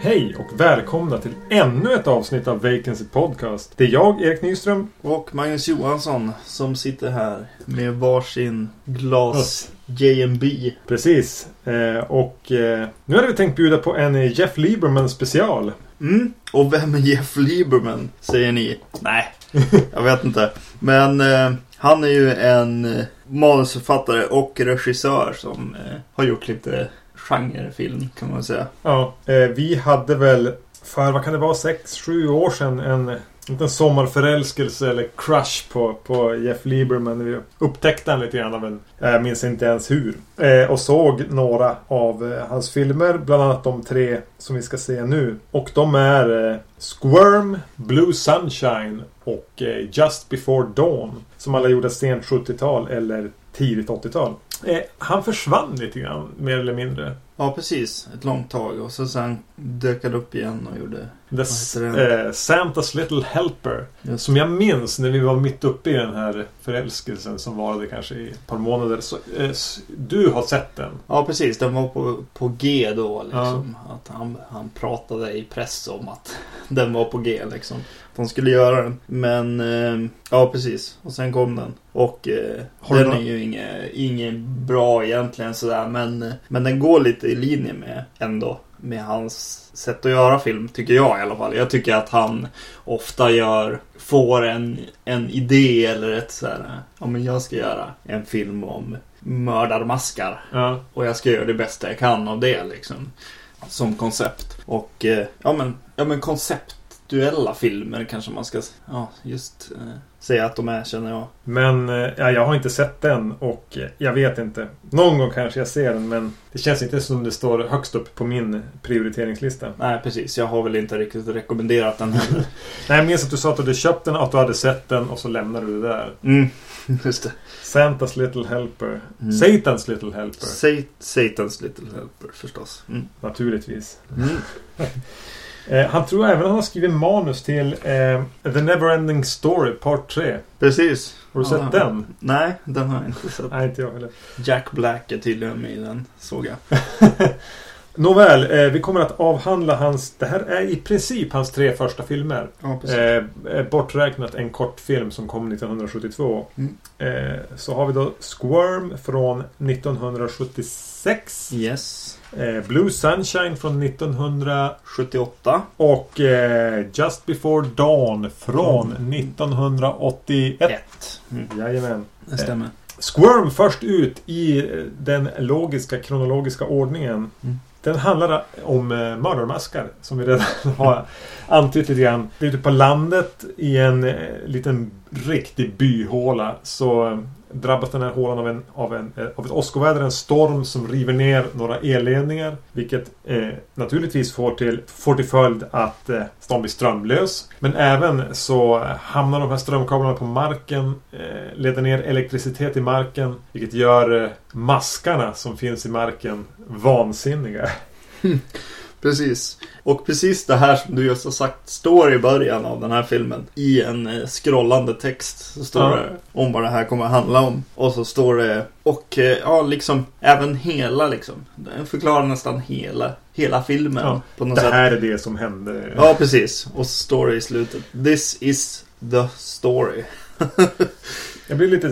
Hej och välkomna till ännu ett avsnitt av Vacancy Podcast. Det är jag, Erik Nyström. Och Magnus Johansson som sitter här med varsin glas JMB. Precis. Eh, och eh, nu hade vi tänkt bjuda på en Jeff Lieberman special. Mm. Och vem är Jeff Lieberman? Säger ni. Nej, jag vet inte. Men eh, han är ju en eh, manusförfattare och regissör som eh, har gjort lite genrefilm kan man säga. Ja, eh, vi hade väl för vad kan det vara, sex, sju år sedan en liten sommarförälskelse eller crush på, på Jeff Lieberman. Vi upptäckte han lite grann av en, jag eh, minns inte ens hur. Eh, och såg några av eh, hans filmer, bland annat de tre som vi ska se nu. Och de är eh, Squirm, Blue Sunshine och eh, Just Before Dawn. Som alla gjorde sent 70-tal eller tidigt 80-tal. Eh, han försvann lite grann, mer eller mindre. Ja, precis. Ett långt tag. Och så sen dök han upp igen och gjorde... The, eh, Santas Little Helper. Just. Som jag minns när vi var mitt uppe i den här förälskelsen som varade kanske i ett par månader. Så, eh, du har sett den? Ja, precis. Den var på, på G då liksom. Att han, han pratade i press om att den var på G liksom. Att de skulle göra den. Men, eh, ja precis. Och sen kom den. Och eh, den är ju inget, inget bra egentligen sådär. Men, eh, men den går lite i linje med ändå. Med hans sätt att göra film, tycker jag i alla fall. Jag tycker att han ofta gör, får en, en idé eller ett sådär, ja men jag ska göra en film om mördarmaskar. Ja. Och jag ska göra det bästa jag kan av det liksom. Som koncept. Och eh, ja men, ja men konceptuella filmer kanske man ska ja, just eh, säga att de är känner jag. Men eh, ja, jag har inte sett den och jag vet inte. Någon gång kanske jag ser den men det känns inte som det står högst upp på min prioriteringslista. Nej precis, jag har väl inte riktigt rekommenderat den heller. Nej, jag minns att du sa att du hade köpt den, att du hade sett den och så lämnade du det där. Mm, just det. Santas Little Helper. Mm. Satans Little Helper. Sa- Satans Little Helper förstås. Mm. Naturligtvis. Mm. Eh, han tror även han har skrivit manus till eh, The Neverending Story Part 3. Precis. Har du Ja. sett den? Nej, den har jag inte sett. Nej, inte jag heller. Jack Black är tydligen med i den, såg jag. Nåväl, eh, vi kommer att avhandla hans... Det här är i princip hans tre första filmer. Ja. Eh, eh, borträknat en kortfilm som kom 1972. Mm. Eh, så har vi då Squirm från 1976. Yes. Eh, Blue Sunshine från 1900 78. och eh, Just Before Dawn från 1981. Ett. Mm. Jajamän. Det stämmer. Squirm först ut i den logiska kronologiska ordningen. Mm. Den handlar om eh, mördarmaskar som vi redan har antytt lite grann. Ute på landet i en eh, liten riktig byhåla så drabbas den här hålan av, en, av, en, eh, av ett åskoväder, en storm som river ner några elledningar. Vilket eh, naturligtvis får till, får till följd att eh, stan blir strömlös. Men även så hamnar de här strömkablarna på marken, eh, leder ner elektricitet i marken. Vilket gör eh, maskarna som finns i marken vansinniga. Precis. Och precis det här som du just har sagt står i början av den här filmen. I en eh, scrollande text så står Ja. det om vad det här kommer att handla om. Och så står det, och eh, ja liksom även hela liksom. Den förklarar nästan hela, hela filmen. Ja, på något Det sätt. här är det som hände. Ja, precis. Och så står det i slutet. This is the story. Jag blir lite...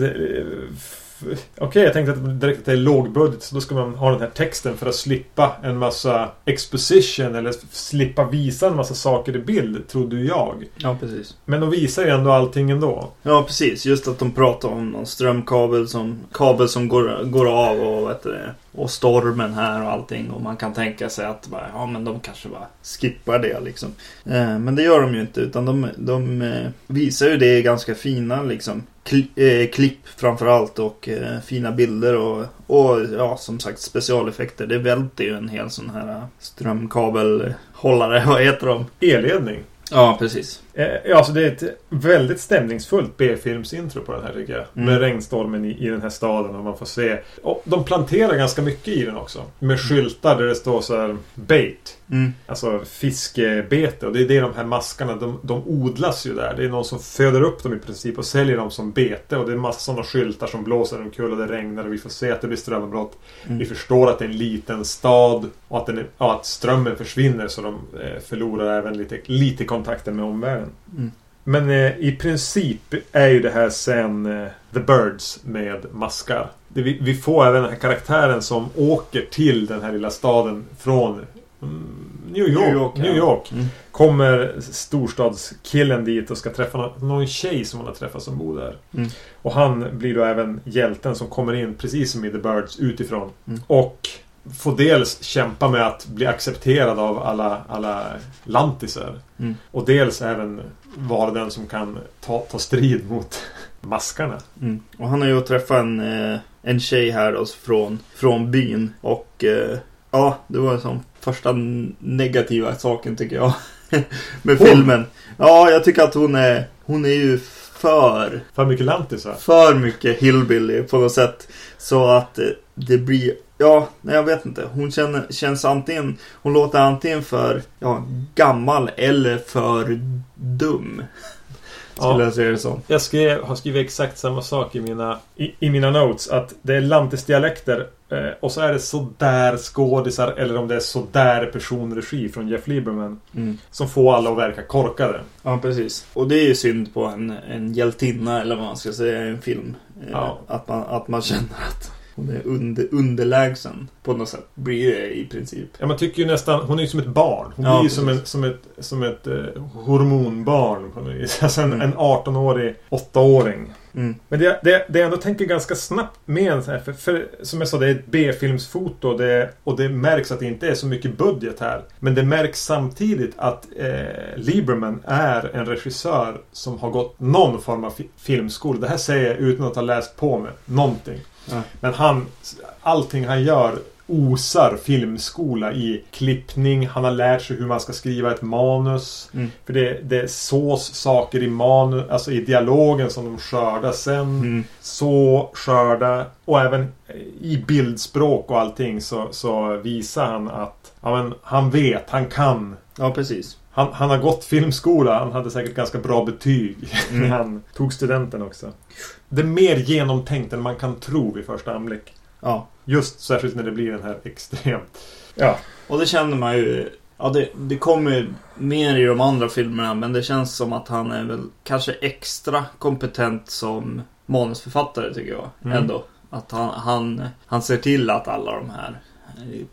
Okej, jag tänkte att direkt att det är lågbudget så då ska man ha den här texten för att slippa en massa exposition eller slippa visa en massa saker i bild, trodde jag. Ja, precis. Men de visar ju ändå allting ändå. Ja, precis. Just att de pratar om någon strömkabel som, kabel som går, går av och, vet du, det, och stormen här och allting. Och man kan tänka sig att bara, ja, men de kanske bara skippar det liksom. Eh, men det gör de ju inte utan de, de eh, visar ju det i ganska fina liksom. Kli, eh, klipp framförallt och eh, fina bilder och, och ja, som sagt specialeffekter. Det välter ju en hel sån här strömkabelhållare. Vad heter de? Elledning. Ja, precis. Eh, ja, alltså det är ett väldigt stämningsfullt B-filmsintro på den här tycker jag. Mm. Med regnstormen i, i den här staden och man får se. Och de planterar ganska mycket i den också. Med skyltar där det står så här Bait. Mm. Alltså fiskebete. Och det är det de här maskarna, de, de odlas ju där. Det är någon som föder upp dem i princip och säljer dem som bete. Och det är massa sådana skyltar som blåser omkull och det regnar och vi får se att det blir strömavbrott. Mm. Vi förstår att det är en liten stad och att, den ja, att strömmen försvinner så de eh, förlorar även lite, lite kontakten med omvärlden. Mm. Men eh, i princip är ju det här sen eh, The Birds med maskar. Det, vi, vi får även den här karaktären som åker till den här lilla staden från mm, New York. New York, ja. New York. Mm. Kommer storstadskillen dit och ska träffa någon, någon tjej som han har träffat som bor där. Mm. Och han blir då även hjälten som kommer in precis som i The Birds utifrån. Mm. Och får dels kämpa med att bli accepterad av alla, alla lantisar. Mm. Och dels även vara den som kan ta, ta strid mot maskarna. Mm. Och han har ju träffat en, eh, en tjej här då, från, från byn. Och eh, ja, det var som första negativa saken tycker jag. med Hon? filmen. Ja, jag tycker att hon är, hon är ju för, För mycket lantisar. för mycket hillbilly på något sätt. Så att eh, det blir, ja, nej, jag vet inte. Hon känner, känns antingen, hon låter antingen för ja, gammal eller för dum. Skulle Ja. jag säga det som. Jag skrev, har skrivit exakt samma sak i mina, i, i mina notes. Att det är lantisdialekter eh, och så är det sådär skådisar eller om det är sådär personregi från Jeff Lieberman. Mm. Som får alla att verka korkade. Ja, precis. Och det är ju synd på en, en hjältinna, eller vad man ska säga, i en film. Eh, Ja. Att, man, att man känner att hon är under, underlägsen på något sätt. Blir det i princip. Ja, man tycker ju nästan... Hon är ju som ett barn. Hon Ja, blir ju som, en, som ett, som ett eh, hormonbarn. På något vis. Alltså en, Mm. en 18-årig 8-åring. Mm. Men det, det, det jag ändå tänker ganska snabbt med en sån här, för, för som jag sa, det är ett B-filmsfoto det, och det märks att det inte är så mycket budget här. Men det märks samtidigt att eh, Lieberman är en regissör som har gått någon form av fi- filmskola. Det här säger jag utan att ha läst på med någonting. Ja. Men han, allting han gör osar filmskola i klippning. Han har lärt sig hur man ska skriva ett manus. Mm. För det, det sås saker i manus, alltså i dialogen som de skördar sen. Mm. Så skörda och även i bildspråk och allting så, så visar han att ja, men, han vet, han kan. Ja, precis. Han, han har gått filmskola, han hade säkert ganska bra betyg Mm. när han tog studenten också. Det är mer genomtänkt än man kan tro vid första anblick. Ja. Just särskilt när det blir den här extremt... Ja. Och det känner man ju. Ja, det, det kommer ju mer i de andra filmerna. Men det känns som att han är väl kanske extra kompetent som manusförfattare tycker jag. Mm. Ändå. Att han, han, han ser till att alla de här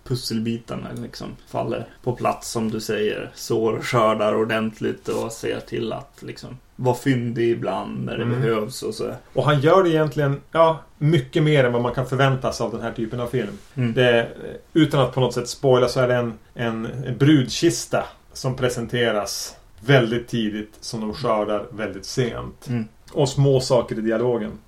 pusselbitarna liksom faller på plats som du säger. Sår skördar ordentligt och ser till att liksom vara fyndig ibland när det Mm. behövs och så. Och han gör det egentligen, ja, mycket mer än vad man kan förvänta sig av den här typen av film. Mm. Det, utan att på något sätt spoila så är det en, en, en brudkista som presenteras väldigt tidigt som de skördar väldigt sent. Mm. Och små saker i dialogen.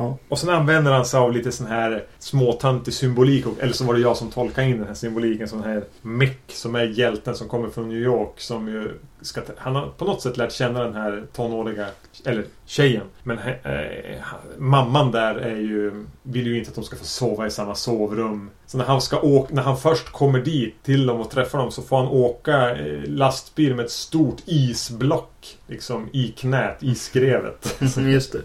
Ja. Och sen använder han sig av lite sån här småtantig symbolik. Eller så var det jag som tolkade in den här symboliken. Sån här Mick som är hjälten som kommer från New York. Som ju ska, han har på något sätt lärt känna den här tonåriga, eller tjejen. Men eh, mamman där är ju, vill ju inte att de ska få sova i samma sovrum. Så när han, ska åka, när han först kommer dit till dem och träffar dem så får han åka eh, lastbil med ett stort isblock. Liksom i knät, i skrevet. Just det.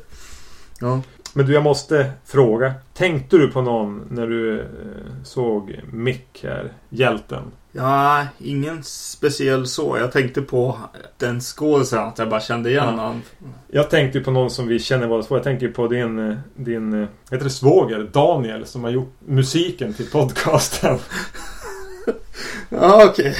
Ja. Men du, jag måste fråga. Tänkte du på någon när du eh, såg Mick här? Hjälten? Ja, ingen speciell så. Jag tänkte på den skådisen att jag bara kände igen Ja. han. Jag tänkte på någon som vi känner båda två. Jag tänker på din, eh, din eh, heter det svåger, Daniel, som har gjort musiken till podcasten. Ja, okej.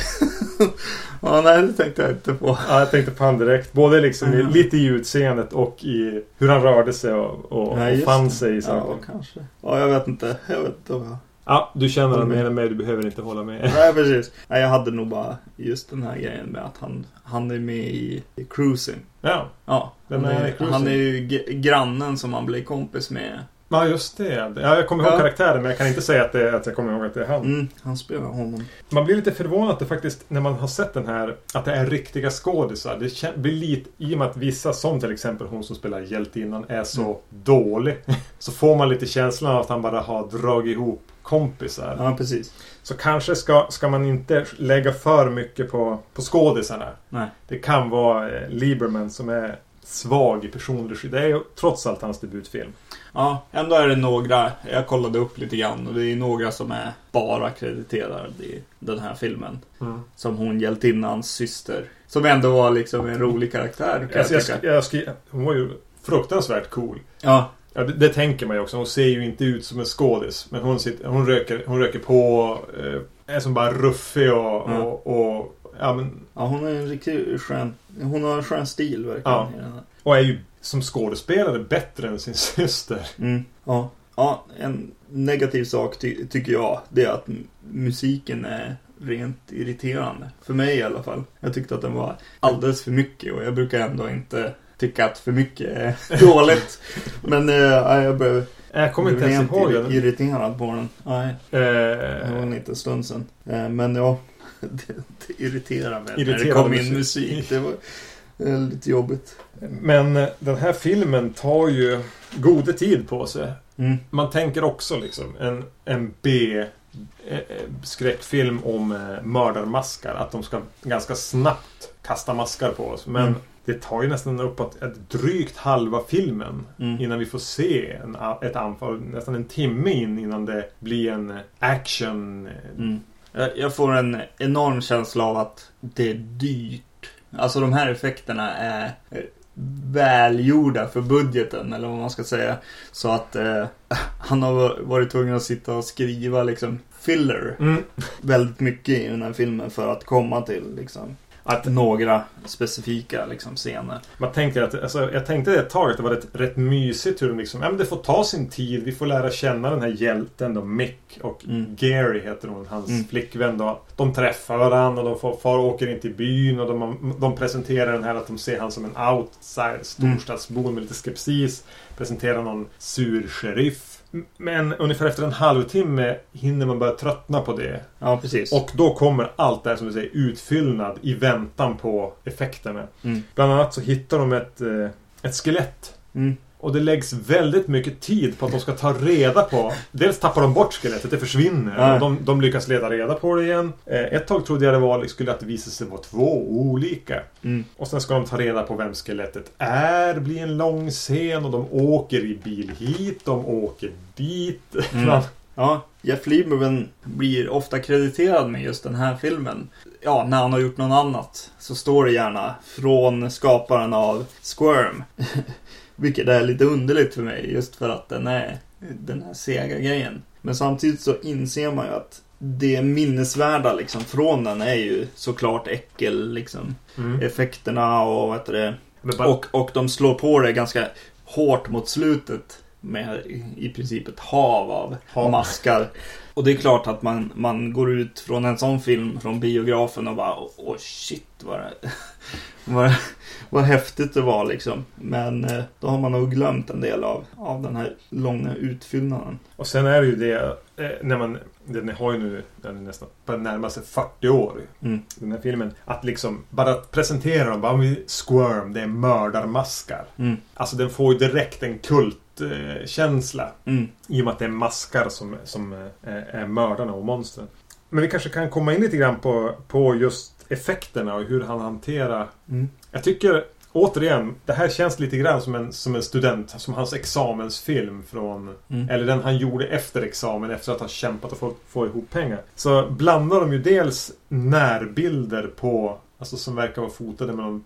ja, nej, det tänkte jag inte på. Ja, jag tänkte på han direkt. Både liksom i, Ja. lite i utseendet och i hur han rörde sig och, och, Ja, och fann sig i Ja, saker. kanske. Ja, jag vet inte. Jag vet inte. jag- Ja, du känner honom mer än mig. Du behöver inte hålla med. Nej, precis. Nej, jag hade nog bara just den här grejen med att han, han är med i, i Cruising. Ja, Ja, han är han är ju grannen som han blir kompis med Ja, just det. Ja, jag kommer ihåg Ja. karaktären men jag kan inte säga att, det, att jag kommer ihåg att det är han. Mm, han spelar honom. Man blir lite förvånad att det faktiskt, när man har sett den här, att det är riktiga skådisar. Det blir lite, i och med att vissa, som till exempel hon som spelar hjältinnan, är så Mm. dålig. Så får man lite känslan av att han bara har dragit ihop kompisar. Ja, precis. Så kanske ska, ska man inte lägga för mycket på, på skådisarna. Nej. Det kan vara eh, Lieberman som är svag i personregi. Det är ju trots allt hans debutfilm. Ja, ändå är det några. Jag kollade upp lite grann och det är några som är bara krediterade i den här filmen. Som hon hjältinnans syster. Som ändå var liksom en rolig karaktär kan jag jag, jag, skri- hon var ju fruktansvärt cool. Ja, Ja, det, det tänker man ju också. Hon ser ju inte ut som en skådis. Men hon, sitter, hon, röker, hon röker på. Eh, är som bara ruffig och, Ja. och, och, ja, men, ja, hon är en riktigt skön. Hon har en skön stil verkligen. Ja. och är ju som skådespelare bättre än sin syster. Mm, ja. ja, en negativ sak ty- tycker jag. Det är att musiken är rent irriterande. För mig i alla fall. Jag tyckte att den var alldeles för mycket och jag brukar ändå inte tycka att för mycket är dåligt. Men eh, ja, jag blev, Jag kommer inte ens ihåg den. irriterad på den. Nej, det var Eh, en liten stund sedan. Eh, men ja, det, det irriterar mig när det kom in musik. Det var eh, lite jobbigt. men eh, den här filmen tar ju gode tid på sig. Mm. Man tänker också liksom en, en B eh, eh, skräckfilm om mördarmaskar. Att de ska ganska snabbt kasta maskar på oss. Men Mm. det tar ju nästan uppåt ett drygt halva filmen Mm. innan vi får se en, ett anfall. Nästan en timme in innan det blir en action. Mm. Jag, jag får en enorm känsla av att det är dyrt. Alltså de här effekterna är välgjorda för budgeten eller vad man ska säga. Så att eh, han har varit tvungen att sitta och skriva liksom filler Mm. väldigt mycket i den här filmen för att komma till liksom Att några specifika liksom scener. man tänker att, alltså, jag tänkte ett tag att det var rätt, rätt mysigt hur de liksom, ja men det får ta sin tid. Vi får lära känna den här hjälten då, Mick och Mm. Gary heter hon, hans Mm. flickvän då. De träffar varandra och de får, far och åker in till byn och de, de presenterar den här att de ser han som en outside storstadsbo med lite skepsis. Presenterar någon sur sheriff. Men ungefär efter en halvtimme hinner man börja tröttna på det. Ja, precis. Och då kommer allt det här som du säger utfyllnad i väntan på effekterna. Mm. Bland annat så hittar de ett, eh, ett skelett. Mm. Och det läggs väldigt mycket tid på att de ska ta reda på... Dels tappar de bort skelettet, det försvinner. Ja. Och de, de lyckas leda reda på det igen. Eh, ett tag trodde jag det var, skulle att det visa sig vara två olika. Mm. Och sen ska de ta reda på vem skelettet är. blir en lång scen och de åker i bil hit, de åker dit. Mm. Ja, Jeff Lieberman blir ofta krediterad med just den här filmen. Ja, när han har gjort något annat så står det gärna från skaparen av Squirm. Vilket är lite underligt för mig just för att den är den här sega grejen. Men samtidigt så inser man ju att det minnesvärda liksom från den är ju såklart äckel liksom. Mm. Effekterna och vad heter det, bara, och, och de slår på det ganska hårt mot slutet. Med i- i princip ett hav av Hav. maskar. Och det är klart att man, man går ut från en sån film från biografen och bara åh shit vad, det, vad, vad häftigt det var liksom. Men eh, då har man nog glömt en del av, av den här långa utfyllnaden. Och sen är det ju det, eh, när man, den har ju nu den är nästan på närmare sig 40 år. Mm. Den här filmen. Att liksom bara presentera dem, bara "Vi- Squirm, det är mördarmaskar. Mm. Alltså den får ju direkt en kultkänsla. Mm. I och med att det är maskar som, som eh, är mördarna och monstren. Men vi kanske kan komma in lite grann på, på just effekterna och hur han hanterar Mm. jag tycker återigen, det här känns lite grann som en, som en student, som hans examensfilm från... Mm. Eller den han gjorde efter examen, efter att ha kämpat och fått få ihop pengar. Så blandar de ju dels närbilder på, alltså som verkar vara fotade med någon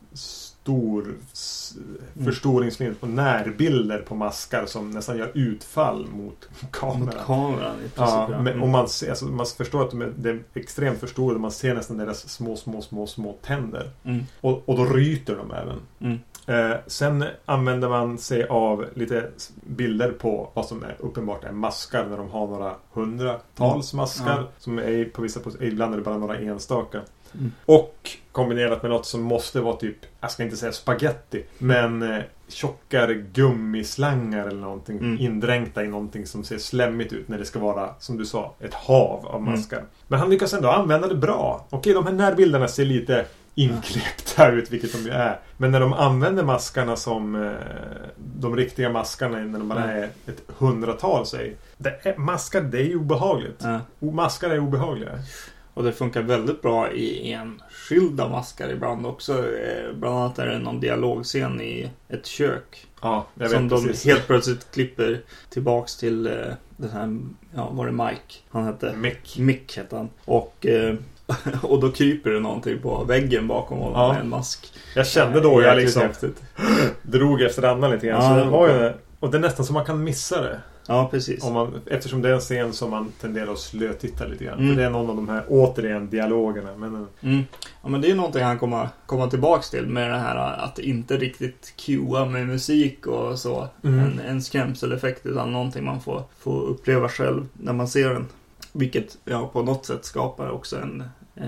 stor Mm. förstoringslinje på närbilder på maskar som nästan gör utfall mot Mot kameran. kameran i princip. Ja, men, Mm. och man, ser, alltså, man förstår att de är, det är extremt förstorade. Man ser nästan deras små, små, små, små tänder. Mm. Och, och då ryter de även. Mm. Eh, sen använder man sig av lite bilder på vad som är uppenbart är maskar när de har några hundratals maskar. Ja. Som är på vissa ibland är det bara några enstaka. Mm. Och kombinerat med något som måste vara typ, jag ska inte säga spaghetti, men eh, tjockare gummislangar eller någonting Mm. indränkta i någonting som ser slemmigt ut när det ska vara, som du sa, ett hav av Mm. maskar. Men han lyckas ändå använda det bra. Okej, de här närbilderna ser lite inklippta ut, vilket de ju är. Men när de använder maskarna som eh, de riktiga maskarna när de bara Mm. är ett hundratal. Det är, maskar, det är ju obehagligt. O- Maskar är obehagliga. Och det funkar väldigt bra i enskilda maskar ibland också. Eh, Bland annat är det någon dialogscen i ett kök. Ja, som de precis. helt plötsligt klipper tillbaks till eh, den här, ja var det Mike han hette? Mick. Mick hette han. Och, eh, och då kryper det någonting på väggen bakom honom Ja. med en mask. Jag kände då jag liksom häftigt. drog efter andan lite grann. Ja, så var var ju, och det är nästan så man kan missa det. Ja, precis. Om man, eftersom det är en scen som man tenderar att slötitta lite grann. Mm. För det är någon av de här, återigen, dialogerna. Men, eh, Mm. Ja men det är någonting han kommer komma tillbaks till med det här att inte riktigt cuea med musik och så. Mm. En, en skrämseleffekt utan någonting man får, får uppleva själv när man ser den. Vilket ja, på något sätt skapar också en eh,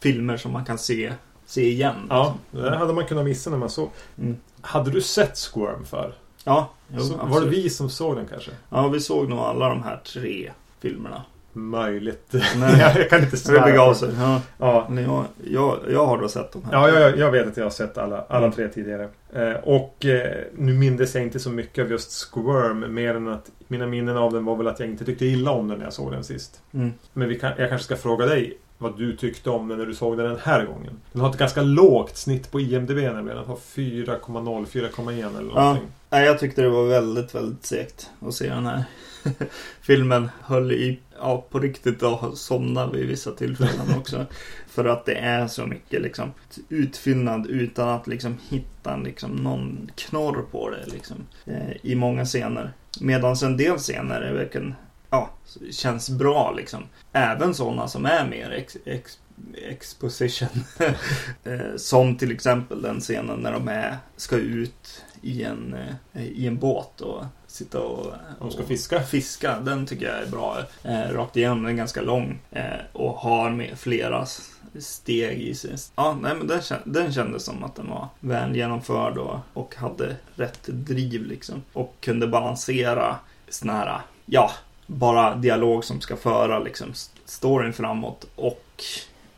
filmer som man kan se, se igen. ja, det där hade man kunnat missa när man såg. Mm. Hade du sett Squirm för? Ja, jo, så, var det vi som såg den kanske? Ja, vi såg nog alla de här tre filmerna. Möjligt. Nej. jag kan inte Så det begav svära. sig. Ja, Ja. men jag, jag, jag har då sett de här. Ja, jag, jag vet att jag har sett alla, alla Mm. tre tidigare. Eh, och eh, nu mindes jag inte så mycket av just Squirm. Mer än att mina minnen av den var väl att jag inte tyckte illa om den när jag såg den sist. Mm. Men kan, jag kanske ska fråga dig vad du tyckte om den när du såg den den här gången. Den har ett ganska lågt snitt på IMDB nämligen. Den har 4,0, 4,1 eller Ja. någonting. Nej, jag tyckte det var väldigt, väldigt segt att se den här filmen. Höll i, ja, på riktigt att somna vid vissa tillfällen också. För att det är så mycket liksom utfyllnad utan att liksom hitta liksom någon knorr på det liksom. Eh, I många scener. Medan en del scener är verkligen, ja, känns bra liksom. Även sådana som är mer ex, ex, exposition. eh, som till exempel den scenen när de är, ska ut i en, eh, i en båt och sitta och, De ska och fiska. fiska. Den tycker jag är bra. Eh, rakt igenom, den är ganska lång eh, och har med flera steg i sig. Ja, nej men den, den kändes som att den var väl genomförd och, och hade rätt driv liksom. Och kunde balansera såna här, ja, bara dialog som ska föra liksom storyn framåt och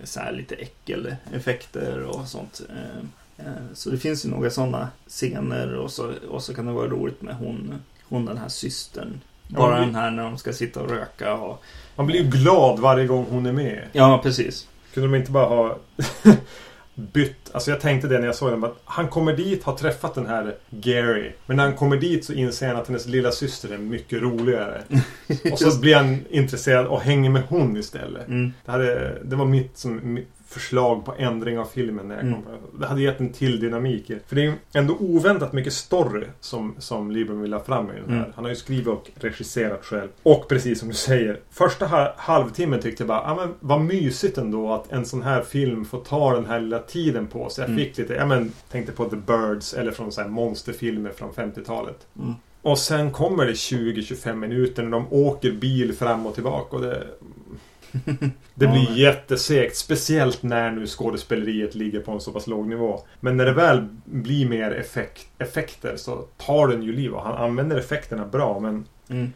så här lite äckeleffekter och sånt. Eh, eh, Så det finns ju några sådana scener och så, och så kan det vara roligt med hon, hon den här systern. Bara Ja, den här när de ska sitta och röka och... Man blir ju glad varje gång hon är med. Ja, precis. Kunde de inte bara ha bytt? Alltså jag tänkte det när jag såg den. Att han kommer dit, har träffat den här Gary. Men när han kommer dit så inser han att hennes lilla syster är mycket roligare. Och så blir han intresserad och hänger med hon istället. Mm. Det, hade, det var mitt, som, förslag på ändring av filmen. När jag kom Mm. det. hade gett en till dynamik. För det är ändå oväntat mycket story som, som Lieberman vill ha fram i den här. Mm. Han har ju skrivit och regisserat själv. Och precis som du säger. Första ha- halvtimmen tyckte jag bara, ja men vad mysigt ändå att en sån här film får ta den här lilla tiden på sig. Jag Mm. fick lite, ja men tänkte på The Birds eller från så här monsterfilmer från 50-talet. Mm. Och sen kommer det 20-25 minuter när de åker bil fram och tillbaka. Och det, det Ja, blir men- jättesegt. Speciellt när nu skådespeleriet ligger på en så pass låg nivå. Men när det väl blir mer effekt, effekter så tar den ju liv. Och han använder effekterna bra. Men, Mm.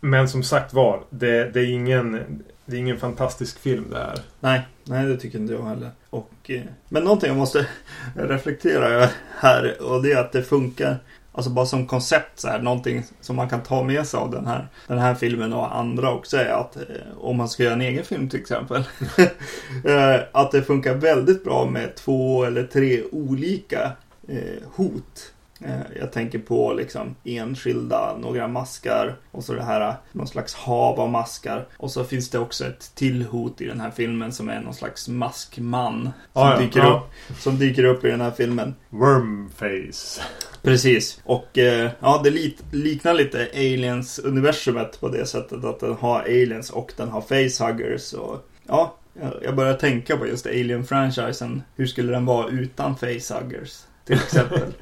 men som sagt var, det, det, är ingen, det är ingen fantastisk film det här. Nej, nej det tycker inte jag heller. Och, eh, men någonting jag måste reflektera över här och det är att det funkar Alltså bara som koncept så här, någonting som man kan ta med sig av den här, den här filmen och andra också är att eh, om man ska göra en egen film till exempel. Eh, att det funkar väldigt bra med två eller tre olika eh, hot. Eh, jag tänker på liksom enskilda, några maskar och så det här någon slags hav av maskar. Och så finns det också ett till hot i den här filmen som är någon slags maskman. Som, Ja, ja, dyker, ja. Upp, som dyker upp i den här filmen. Wormface. Precis. Och eh, ja, det liknar lite Aliens-universumet på det sättet att den har aliens och den har facehuggers. Och, ja, jag- jag börjar tänka på just Alien-franchisen. Hur skulle den vara utan facehuggers? Till exempel.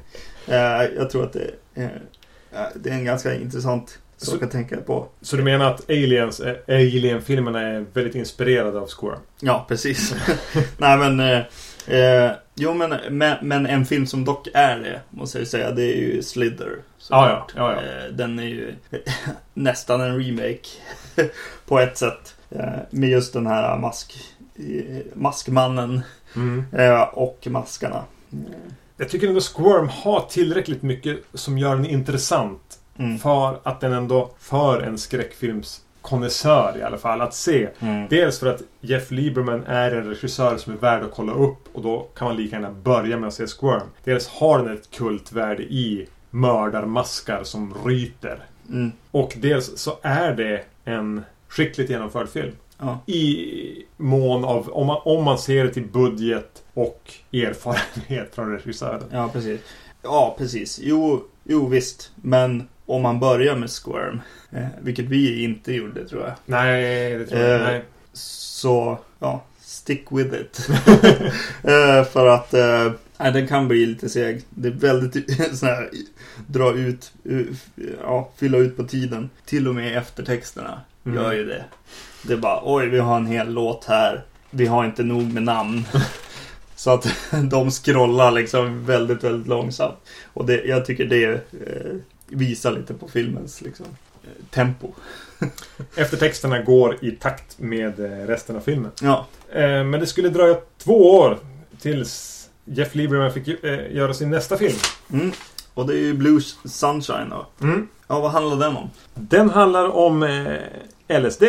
eh, jag tror att det, eh, det är en ganska intressant Så kan jag tänka på. Så du menar att Aliens, eh, Alien-filmerna är väldigt inspirerade av Squirm? Ja, precis. Nej men... Eh, jo men, men, men, en film som dock är det, måste jag säga, det är ju Slither. Ja, ja, ja, ja. Eh, den är ju nästan en remake på ett sätt. Eh, med just den här mask, maskmannen Mm. och maskarna. Jag tycker ändå Squirm har tillräckligt mycket som gör den intressant. Mm. För att den ändå för en skräckfilms konnässör i alla fall att se. Mm. Dels för att Jeff Lieberman är en regissör som är värd att kolla upp och då kan man lika gärna börja med att se Squirm. Dels har den ett kultvärde i mördarmaskar som ryter. Mm. Och dels så är det en skickligt genomförd film. Ja. I mån av, om man, om man ser det till budget och erfarenhet från regissören. ja, precis. Ja, precis. Jo, jo, visst. Men om man börjar med Squirm, eh, vilket vi inte gjorde tror jag. Nej, det tror jag Eh, nej. Så, ja, stick with it. Eh, för att eh, den kan bli lite seg. Det är väldigt sån här, dra ut, ja, fylla ut på tiden. Till och med eftertexterna Mm. gör ju det. Det är bara, oj, vi har en hel låt här. Vi har inte nog med namn. Så att de scrollar liksom väldigt, väldigt långsamt. Och det, jag tycker det eh, visar lite på filmens liksom, eh, tempo. Eftertexterna går i takt med eh, resten av filmen. Ja, Eh, Men det skulle dröja två år tills Jeff Lieberman fick eh, göra sin nästa film. mm. och det är ju Blue Sunshine då. Mm. Ja, vad handlar den om? Den handlar om eh, LSD.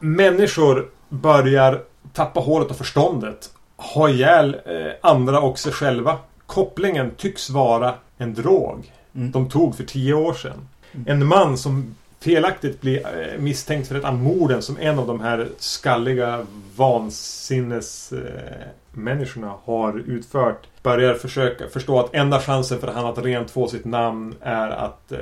Människor börjar tappa håret och förståndet. Ha ihjäl eh, andra och sig själva. Kopplingen tycks vara en drog. Mm. De tog för tio år sedan. En man som felaktigt blir eh, misstänkt för ett av morden som en av de här skalliga vansinnes eh, har utfört börjar försöka förstå att enda chansen för han att rent få sitt namn är att eh,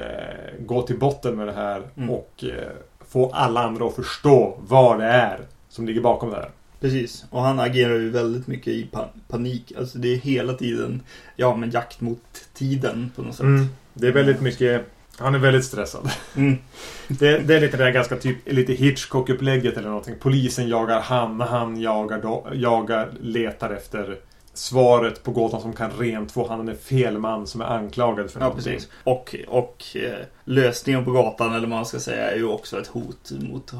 gå till botten med det här Mm. och eh, få alla andra att förstå vad det är som ligger bakom det här. Precis, och han agerar ju väldigt mycket i pa- panik. Alltså det är hela tiden, ja men jakt mot tiden på något sätt. Mm. Det är väldigt mycket han är väldigt stressad. Mm. Det, det är lite det där ganska typ lite Hitchcock-upplägget eller någonting. Polisen jagar han, han jagar, jagar, letar efter svaret på gåtan som kan rent få han är fel man som är anklagad för Ja, någonting. precis. Och, och eh, lösningen på gatan, eller vad man ska säga, är ju också ett hot mot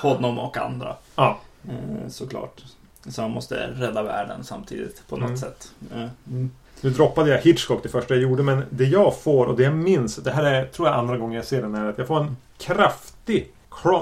honom och andra. Ja. Eh, såklart. Så han måste rädda världen samtidigt på något Mm. sätt. Eh, mm. Nu droppade jag Hitchcock det första jag gjorde men det jag får och det jag minns, det här är tror jag andra gången jag ser den är att jag får en kraftig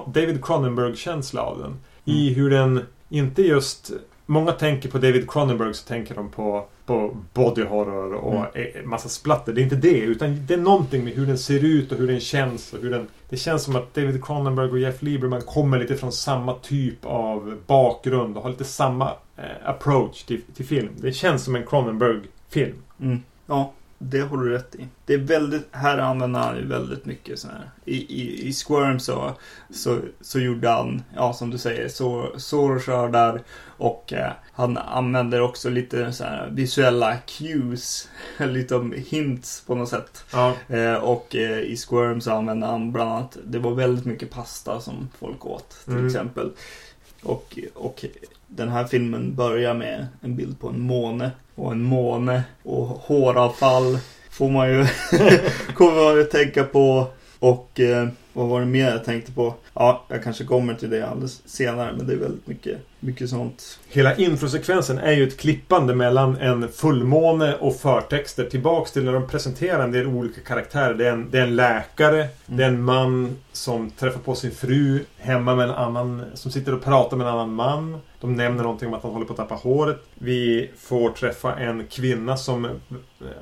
David Cronenberg-känsla av den. I hur den inte just... Många tänker på David Cronenberg så tänker de på, på body horror och mm. massa splatter. Det är inte det utan det är någonting med hur den ser ut och hur den känns. Och hur den, det känns som att David Cronenberg och Jeff Lieberman kommer lite från samma typ av bakgrund och har lite samma eh, approach till, till film. Det känns som en Cronenberg-film. Mm. Ja, det har du rätt i. Det är väldigt, här använder han ju väldigt mycket så här. I, i, i Squirm så, så, så gjorde han, ja som du säger, så, sårskördar och eh, han använder också lite så här visuella cues, lite om hints på något sätt. Ja. Eh, och eh, i Squirm så använder han bland annat, det var väldigt mycket pasta som folk åt till Mm. exempel. Och, och den här filmen börjar med en bild på en måne. Och en måne och håravfall får man ju, kommer man ju tänka på. Och eh, vad var det mer jag tänkte på? Ja, jag kanske kommer till det alldeles senare. Men det är väldigt mycket, mycket sånt. Hela introsekvensen är ju ett klippande mellan en fullmåne och förtexter tillbaks till när de presenterar en del olika karaktärer. Det är en, det är en läkare, det är en man som träffar på sin fru hemma med en annan, som sitter och pratar med en annan man. De nämner någonting om att han håller på att tappa håret. Vi får träffa en kvinna som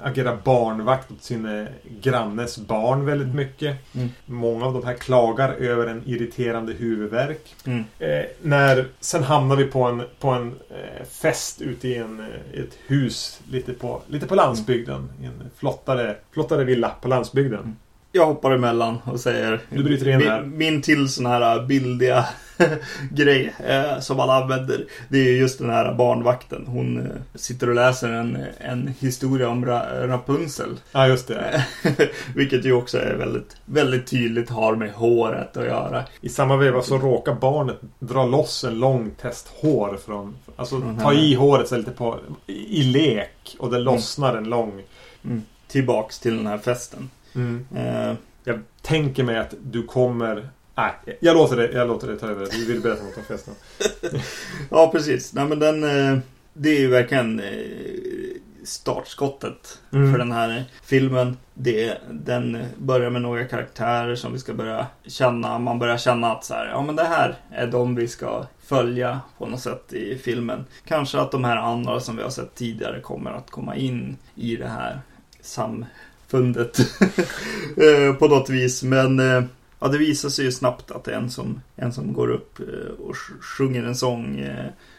agerar barnvakt åt sin eh, grannes barn väldigt mycket. Mm. Många av de här klagar över en irriterande huvudvärk. Mm. Eh, när, sen hamnar vi på en, på en eh, fest ute i en, eh, ett hus lite på, lite på landsbygden. I en flottare, flottare villa på landsbygden. Mm. Mm. jag hoppar emellan och säger Du bryter in här. min, min till sån här bildiga grej eh, som alla använder. Det är just den här barnvakten. Hon eh, sitter och läser en, en historia om Ra Rapunzel. Ja, just det. Vilket ju också är väldigt, väldigt tydligt har med håret att göra. I samma veva så råkar barnet dra loss en lång test hår från... Alltså Från ta henne. i håret så lite på... I, lek. Och det lossnar en lång... Mm. Tillbaks till den här festen. Mm. Eh, Jag tänker mig att du kommer... Nej, jag låter det, jag låter det ta över. Du vill berätta något om festen. ja, precis. Nej, men den... Eh, det är ju verkligen eh, startskottet Mm. för den här filmen. Det, den börjar med några karaktärer som vi ska börja känna. Man börjar känna att så här, ja men det här är de vi ska följa på något sätt i filmen. Kanske att de här andra som vi har sett tidigare kommer att komma in i det här samfundet Eh, på något vis. Men eh, ja, det visar sig ju snabbt att en som, en som går upp eh, och sj- sjunger en sång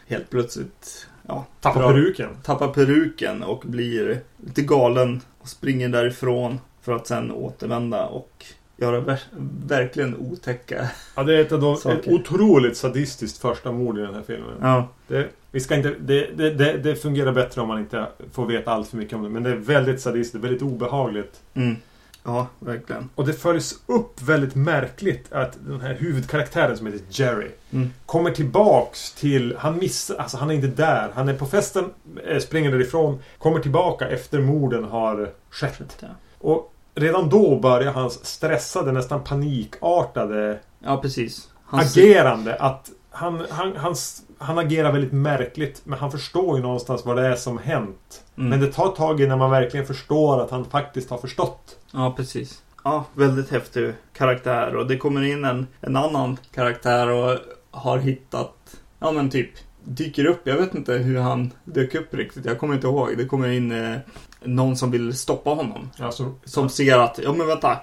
helt plötsligt. Ja, Tappa drar- peruken. tappar peruken och blir lite galen och springer därifrån för att sen återvända och göra ver- verkligen otäcka. Ja, det är ett, av de, ett otroligt sadistiskt första mord i den här filmen. Ja, Det, vi ska inte, det, det, det, det fungerar bättre om man inte får veta allt för mycket om det. Men det är väldigt sadistiskt, väldigt obehagligt. mm. ja verkligen. Och det följs upp väldigt märkligt att den här huvudkaraktären som heter Jerry Mm. kommer tillbaks till... Han missar... Alltså han är inte där. Han är på festen, eh, springer därifrån, kommer tillbaka efter morden har skett. Ja. Och redan då börjar hans stressade, nästan panikartade ja, precis. Han agerande. Att han, han, han, han agerar väldigt märkligt men han förstår ju någonstans vad det är som hänt. Mm. Men det tar ett tag innan man verkligen förstår att han faktiskt har förstått. Ja, precis. Ja, väldigt häftig karaktär och det kommer in en, en annan karaktär och har hittat, ja men typ, dyker upp. Jag vet inte hur han dök upp riktigt. Jag kommer inte ihåg. Det kommer in eh, någon som vill stoppa honom. Alltså, Som ser att, ja men vänta.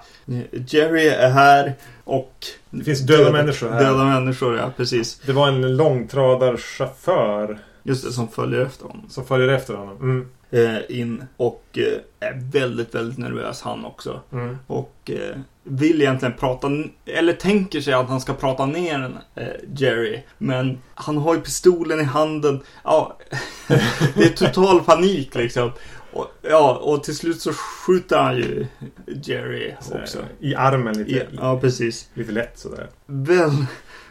Jerry är här och... Det finns döda människor här. Döda människor, ja precis. Det var en långtradarchaufför Just det, som följer efter honom. som följer efter honom. Mm. Eh, in och eh, är väldigt, väldigt nervös han också. Mm. Och eh, vill egentligen prata, eller tänker sig att han ska prata ner Jerry. Men han har ju pistolen i handen. Ja, det är total panik liksom. Och, ja, och till slut så skjuter han ju Jerry Så, också. I armen lite, Ja, ja precis. lite lätt sådär. Väl,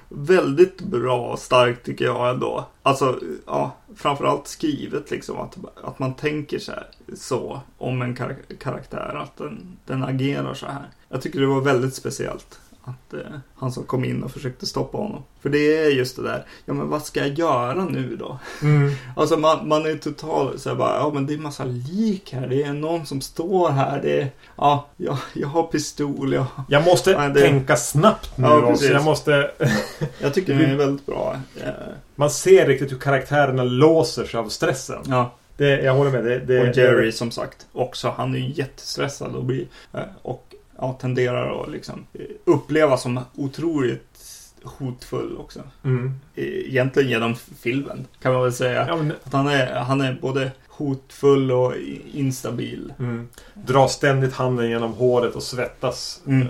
väldigt bra och starkt tycker jag ändå. Alltså, ja, framförallt skrivet liksom. Att, att man tänker så, här, så om en kar karaktär. Att den, den agerar så här. Jag tycker det var väldigt speciellt. Att eh, han som kom in och försökte stoppa honom. För det är just det där. Ja men vad ska jag göra nu då? Mm. Alltså man, man är total så här bara, ja men det är massa lik här. Det är någon som står här. Det är, ja, jag, jag har pistol. Jag, Jag måste Ja, det- tänka snabbt nu Ja, också. Jag måste... jag tycker det är väldigt bra. Eh, Man ser riktigt hur karaktärerna låser sig av stressen. ja. Det, jag håller med. Det, det, Och Jerry som sagt också. Han är ju jättestressad och, blir, eh, och ja, tenderar att liksom eh, uppleva som otroligt hotfull också. Mm. Eh, Egentligen genom filmen kan man väl säga. Ja, men, Att han, är, han är både hotfull och instabil. mm. Drar ständigt handen genom håret och svettas. Mm. Eh,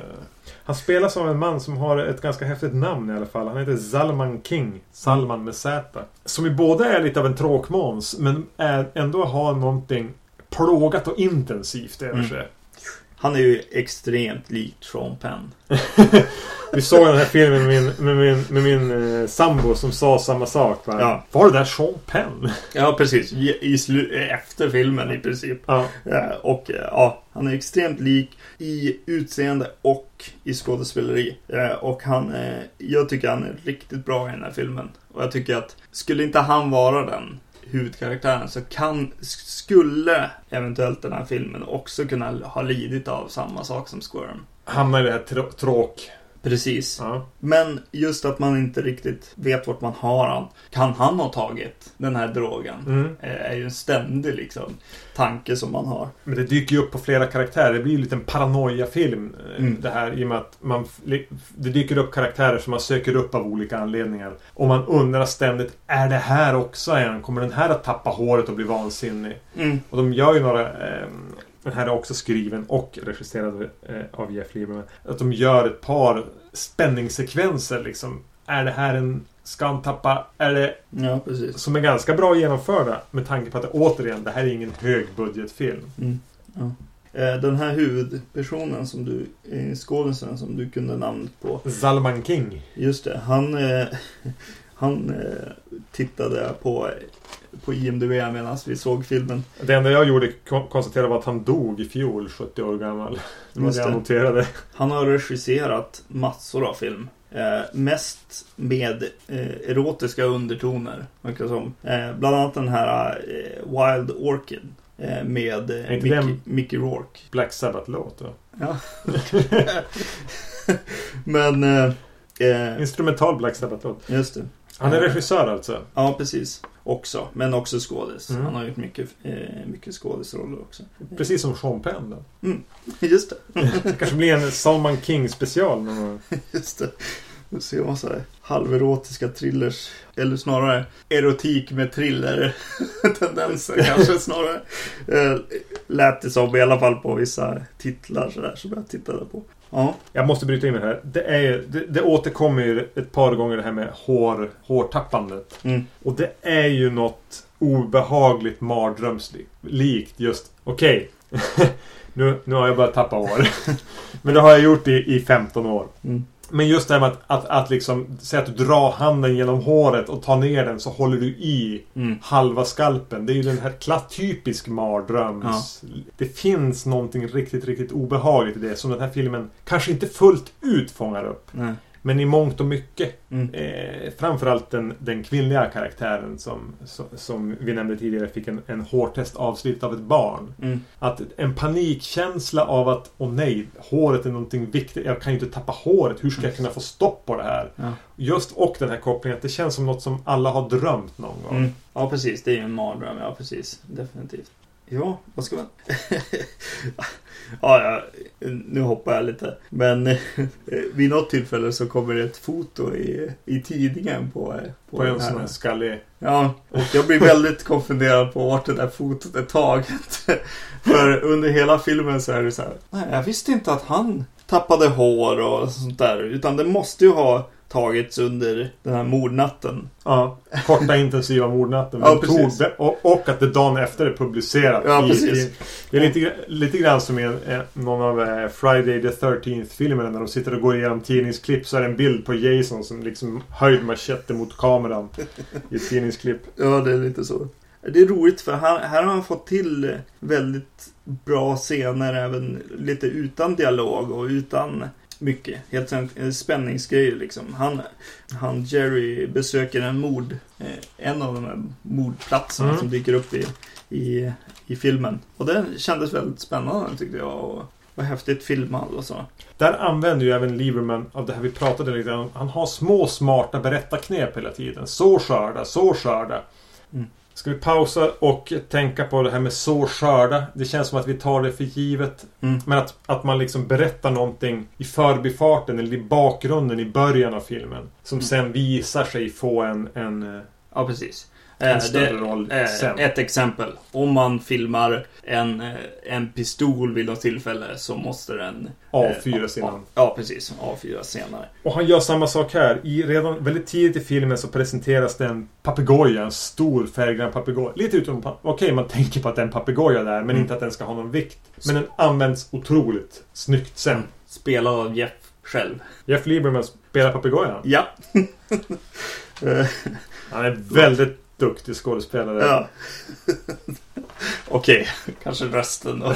Han spelas av en man som har ett ganska häftigt namn i alla fall. Han heter Salman King. Salman med Z. Som ju både är lite av en tråkmåns men är, ändå har någonting plågat och intensivt över Mm. Han är ju extremt lik Sean Penn. Vi såg den här filmen med min, med min, med min eh, sambo som sa samma sak. Va? Ja. Var det där Sean Penn? Ja, precis. I, i slu- efter filmen i princip. Ja. Eh, Och eh, ja, han är extremt lik i utseende och i skådespeleri. Eh, Och han, eh, jag tycker han är riktigt bra i den här filmen. Och jag tycker att skulle inte han vara den huvudkaraktären så kan, skulle eventuellt den här filmen också kunna ha lidit av samma sak som Squirm. Hamnar i det här tråk... Precis. Ja. Men just att man inte riktigt vet vart man har han. Kan han ha tagit den här drogen? Mm. Eh, Är ju en ständig liksom tanke som man har. Men det dyker ju upp på flera karaktärer. Det blir ju en liten paranoia-film. eh, Mm. Det här i och med att man, det dyker upp karaktärer som man söker upp av olika anledningar. Och man undrar ständigt, är det här också en? Kommer den här att tappa håret och bli vansinnig? Mm. Och de gör ju några... Eh, den här är också skriven och regisserad eh, av Jeff Lieberman. Att de gör ett par spänningssekvenser liksom. Är det här en Ska han tappa? Är det Ja, precis. som är ganska bra genomförda med tanke på att det, återigen, det här är ingen högbudgetfilm. Mm. Ja. Eh, Den här huvudpersonen som du, eh, skådisen som du kunde namnet på. Zalman King. Just det, han, han tittade på, på IMDB medan vi såg filmen. Det enda jag gjorde kon- konstatera var att han dog i fjol, 70 år gammal. Det var det jag noterade. Han har regisserat massor av film. Eh, mest med eh, erotiska undertoner. verkar som. Eh, bland annat den här eh, Wild Orchid. Eh, med eh, Mickey, den- Mickey Rourke. Black Sabbath-låt. Ja. Men... Eh, Instrumental Black Sabbath-låt. just det. Han är regissör alltså. Ja, precis. Också. Men också skådis. Mm. Han har gjort mycket, eh, mycket skådisroller också. Precis som Sean Penn då. Just det. Kanske blir en Salman King special någon. Just det. Nu ser man så här halverotiska thrillers. Eller snarare erotik med thriller-tendenser kanske snarare. Eh, lät det som i alla fall på vissa titlar sådär som jag tittade på. Ja, Jag måste bryta in med det här. Det, är, ju- det, det återkommer ju ett par gånger det här med hår, hårtappandet. mm. Och det är ju något obehagligt mardrömslikt just. Okej. nu, nu har jag börjat tappa hår. Men det har jag gjort i, i 15 år. Mm. Men just det här med att, att, att liksom säga att du drar handen genom håret och tar ner den så håller du i Mm. halva skalpen. Det är ju den här klass, typisk mardröms... Det finns någonting riktigt, riktigt obehagligt i det som den här filmen kanske inte fullt ut fångar upp. Nej. Men i mångt och mycket. Mm. Eh, framförallt den, den kvinnliga karaktären som, som, som vi nämnde tidigare fick en, en hårtest avslutad av ett barn. Mm. Att en panikkänsla av att åh nej, håret är någonting viktigt. Jag kan ju inte tappa håret. Hur ska jag kunna få stopp på det här? Ja. Just och den här kopplingen att det känns som något som alla har drömt någon gång. Mm. Ja, precis. Det är ju en mardröm. Ja, precis. Definitivt. Ja, vad ska man... ja, ja, nu hoppar jag lite. Men eh, vid något tillfälle så kommer det ett foto i, i tidningen på, eh, På den en sån här skallig... Ja, och jag blir väldigt konfunderad på vart det där fotot är taget. För under hela filmen så är det så här. Nej, jag visste inte att han tappade hår och sånt där. Utan det måste ju ha tagits under den här mordnatten. Ja, korta intensiva mordnatten. Ja, Men tog och, och att det dagen efter är publicerat. Ja, i, precis. i, det är lite, lite grann som i en, eh, någon av eh, Friday the 13th filmerna när de sitter och går igenom tidningsklipp så är det en bild på Jason som liksom höjd machete mot kameran i ett tidningsklipp. Ja, det är lite så. Det är roligt för här, här har han fått till väldigt bra scener även lite utan dialog och utan mycket. Helt en spänningsgrej liksom. Han, han Jerry besöker en mord, eh, en av de här mordplatserna Mm. som dyker upp i, i, i filmen. Och den kändes väldigt spännande tyckte jag. Och, och häftigt filmad och så. Där använder ju även Lieberman av det här vi pratade lite om. Han har små smarta berättarknep hela tiden. Så skörda, så skörda. Mm. Ska vi pausa och tänka på det här med så skörda? Det känns som att vi tar det för givet. Mm. Men att, att man liksom berättar någonting i förbifarten eller i bakgrunden i början av filmen. Som Mm. sen visar sig få en, en, eh, Ja, precis. En Eh, större det- roll Eh, sen. ett exempel. Om man filmar en, eh, en pistol vid något tillfälle så måste den... A4 eh, innan. Ja, precis. A4 senare. Och han gör samma sak här. I, redan väldigt tidigt i filmen så presenteras det en papegoja. En stor färggrann papegoja. Lite utom... Okej, man tänker på att det är en papegoja där. Men Mm. inte att den ska ha någon vikt. Men den används otroligt snyggt sen. Spelad av Jeff själv. Jeff Lieberman spelar papegojan. Ja. Han är väldigt duktig skådespelare. ja. Okej, kanske rösten då.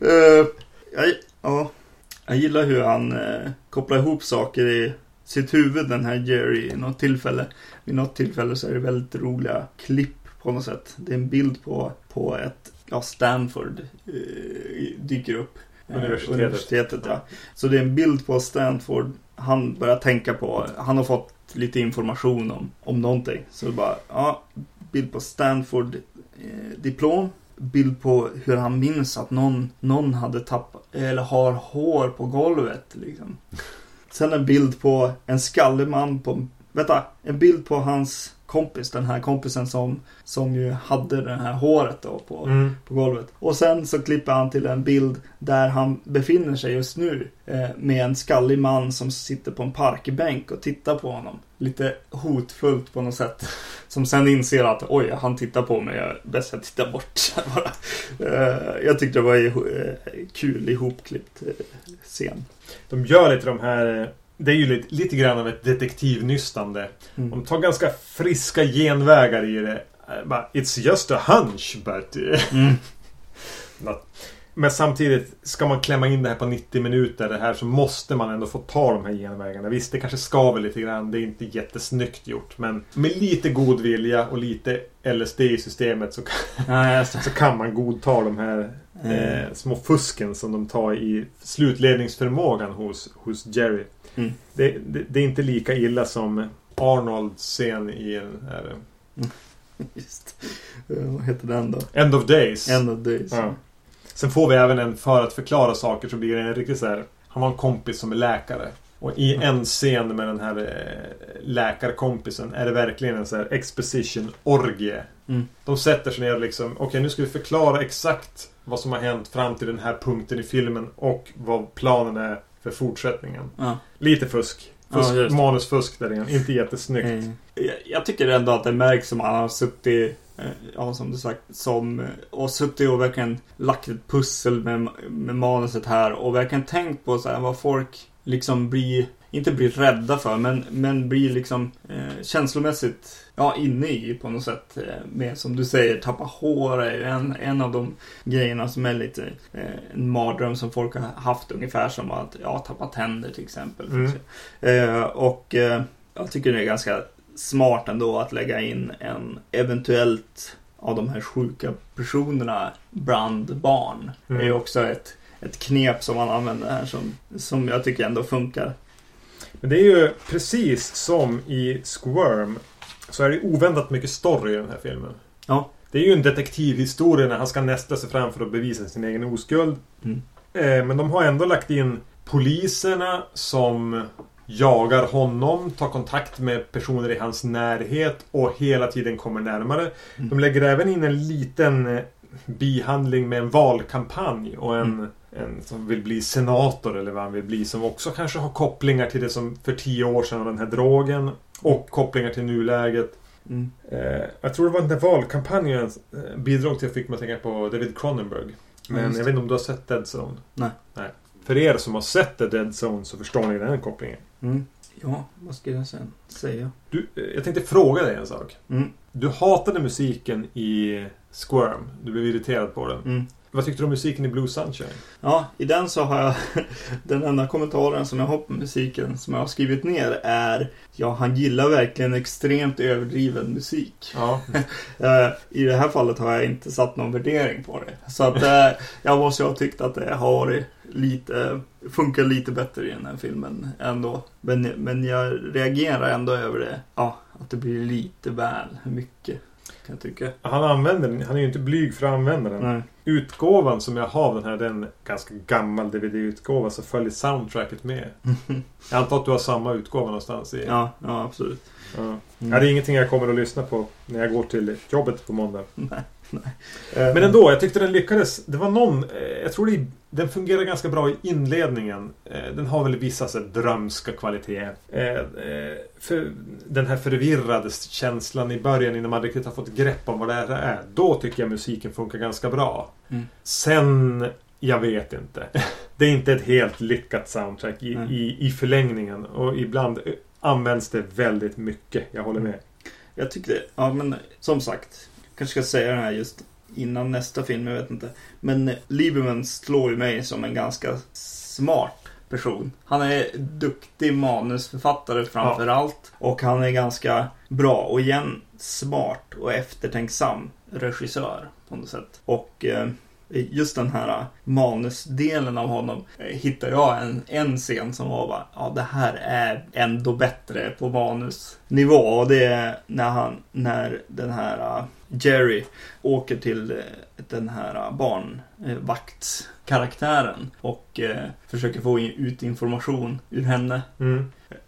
Eh, jag, ja. jag gillar hur han eh, kopplar ihop saker i sitt huvud, den här Jerry, i något tillfälle. Vid något tillfälle så är det väldigt roliga klipp på något sätt. Det är en bild på, på ett, ja, Stanford eh, dyker upp. Eh, Universitetet. universitetet ja. Så det är en bild på Stanford. Han börjar tänka på, han har fått lite information om, om någonting. Så det bara, ja, bild på Stanford eh, diplom. Bild på hur han minns att någon, någon hade tappat, eller har hår på golvet liksom. Sen en bild på en skallig man på, vänta, en bild på hans kompis. Den här kompisen som, som ju hade det här håret då på, Mm. på golvet. Och sen så klipper han till en bild där han befinner sig just nu eh, med en skallig man som sitter på en parkbänk och tittar på honom. Lite hotfullt på något sätt. Som sen inser att oj, han tittar på mig, jag är bäst jag tittar bort. Eh, jag tyckte det var eh, kul ihopklippt eh, scen. De gör lite de här... Det är ju lite, lite grann av ett detektivnystande. Mm. De tar ganska friska genvägar i det. Eh, Bara, It's just a hunch, but... eh, Mm. not- Men samtidigt, ska man klämma in det här på 90 minuter det här så måste man ändå få ta de här genvägarna. Visst, det kanske skaver lite grann. Det är inte jättesnyggt gjort. Men med lite god vilja och lite LSD i systemet så kan, Ja, så kan man godta de här eh, små fusken som de tar i slutledningsförmågan hos, hos Jerry. Mm. Det, det, det är inte lika illa som Arnolds scen i den här Just. Eh, vad heter den då? End of Days. End of Days. Ja. Sen får vi även en för att förklara saker så blir det en riktigt så här. Han har en kompis som är läkare. Och i en scen med den här eh, läkarkompisen är det verkligen en så här exposition-orgie. Mm. De sätter sig ner och liksom, okej nu ska vi förklara exakt vad som har hänt fram till den här punkten i filmen och vad planen är för fortsättningen. Ja. Lite fusk. Fusk Ja, manusfusk där igen. Inte jättesnyggt. Eh, Jag, jag tycker ändå att det märks som han har suttit, eh, ja som du sagt, som, eh, och suttit och verkligen lagt ett pussel med, med manuset här och verkligen tänkt på så här, vad folk liksom blir, inte blir rädda för, men, men blir liksom eh, känslomässigt ja, inne i på något sätt. Eh, med som du säger, tappa hår är ju en, en av de grejerna som är lite eh, en mardröm som folk har haft ungefär som att ja, tappa tänder till exempel. Mm. Eh, och eh, jag tycker det är ganska smart ändå att lägga in en eventuellt av de här sjuka personerna bland barn. Mm. Det är ju också ett, ett knep som man använder här som, som jag tycker ändå funkar. Men det är ju precis som i Squirm. Så är det oväntat mycket story i den här filmen. Ja. Det är ju en detektivhistoria när han ska nästa sig fram för att bevisa sin egen oskuld. Mm. Eh, men de har ändå lagt in poliserna som jagar honom, tar kontakt med personer i hans närhet och hela tiden kommer närmare. Mm. De lägger även in en liten eh, bihandling med en valkampanj och en, Mm. En som vill bli senator eller vad han vill bli som också kanske har kopplingar till det som för tio år sedan var den här drogen och kopplingar till nuläget. Mm. Eh, jag tror det var den där valkampanjen eh, bidrog till att fick mig att tänka på David Cronenberg. Men just jag vet inte om du har sett Dead Zone? Nej. Nej. För er som har sett The Dead Zone så förstår ni den kopplingen. Mm. Ja, vad ska jag sen säga? Du, eh, jag tänkte fråga dig en sak. Mm. Du hatade musiken i Squirm. Du blev irriterad på den. Mm. Vad tyckte du om musiken i Blue Sunshine? Ja, i den så har jag den enda kommentaren som jag har på musiken som jag har skrivit ner är Ja, han gillar verkligen extremt överdriven musik. Ja. Eh, I det här fallet har jag inte satt någon värdering på det. Så att eh, jag måste ha tyckt att det har varit lite, funkar lite bättre i den här filmen ändå. Men, men jag reagerar ändå över det. Ja, att det blir lite väl mycket. Kan jag tycka. Han använder den. Han är ju inte blyg för att använda den. Nej. Utgåvan som jag har av den här, den är ganska gammal DVD-utgåva så följer soundtracket med. Jag antar att du har samma utgåva någonstans i... ja, ja, absolut. Ja. Mm. Ja, det är ingenting jag kommer att lyssna på när jag går till jobbet på måndag. Nej, nej. Men ändå, jag tyckte den lyckades. Det var någon... eh, Jag tror det, den fungerar ganska bra i inledningen. Eh, Den har väl vissa så drömska kvaliteter. Eh, För den här förvirrade känslan i början innan man riktigt har fått grepp om vad det här är. Då tycker jag musiken funkar ganska bra. Mm. Sen... Jag vet inte. Det är inte ett helt lyckat soundtrack i, i, i förlängningen. Och ibland används det väldigt mycket. Jag håller med. Jag tyckte, ja men som sagt. Kanske ska säga det här just innan nästa film, jag vet inte. Men Lieberman slår ju mig som en ganska smart person. Han är duktig manusförfattare framför allt. Och han är ganska bra och igen smart och eftertänksam regissör på något sätt. Och eh, just den här manusdelen av honom eh, hittar jag en, en scen som var bara, ja det här är ändå bättre på manusnivå. Och det är när han, när den här eh, Jerry åker till eh, den här eh, barnvaktskaraktären och eh, försöker få ut information ur henne. Mm.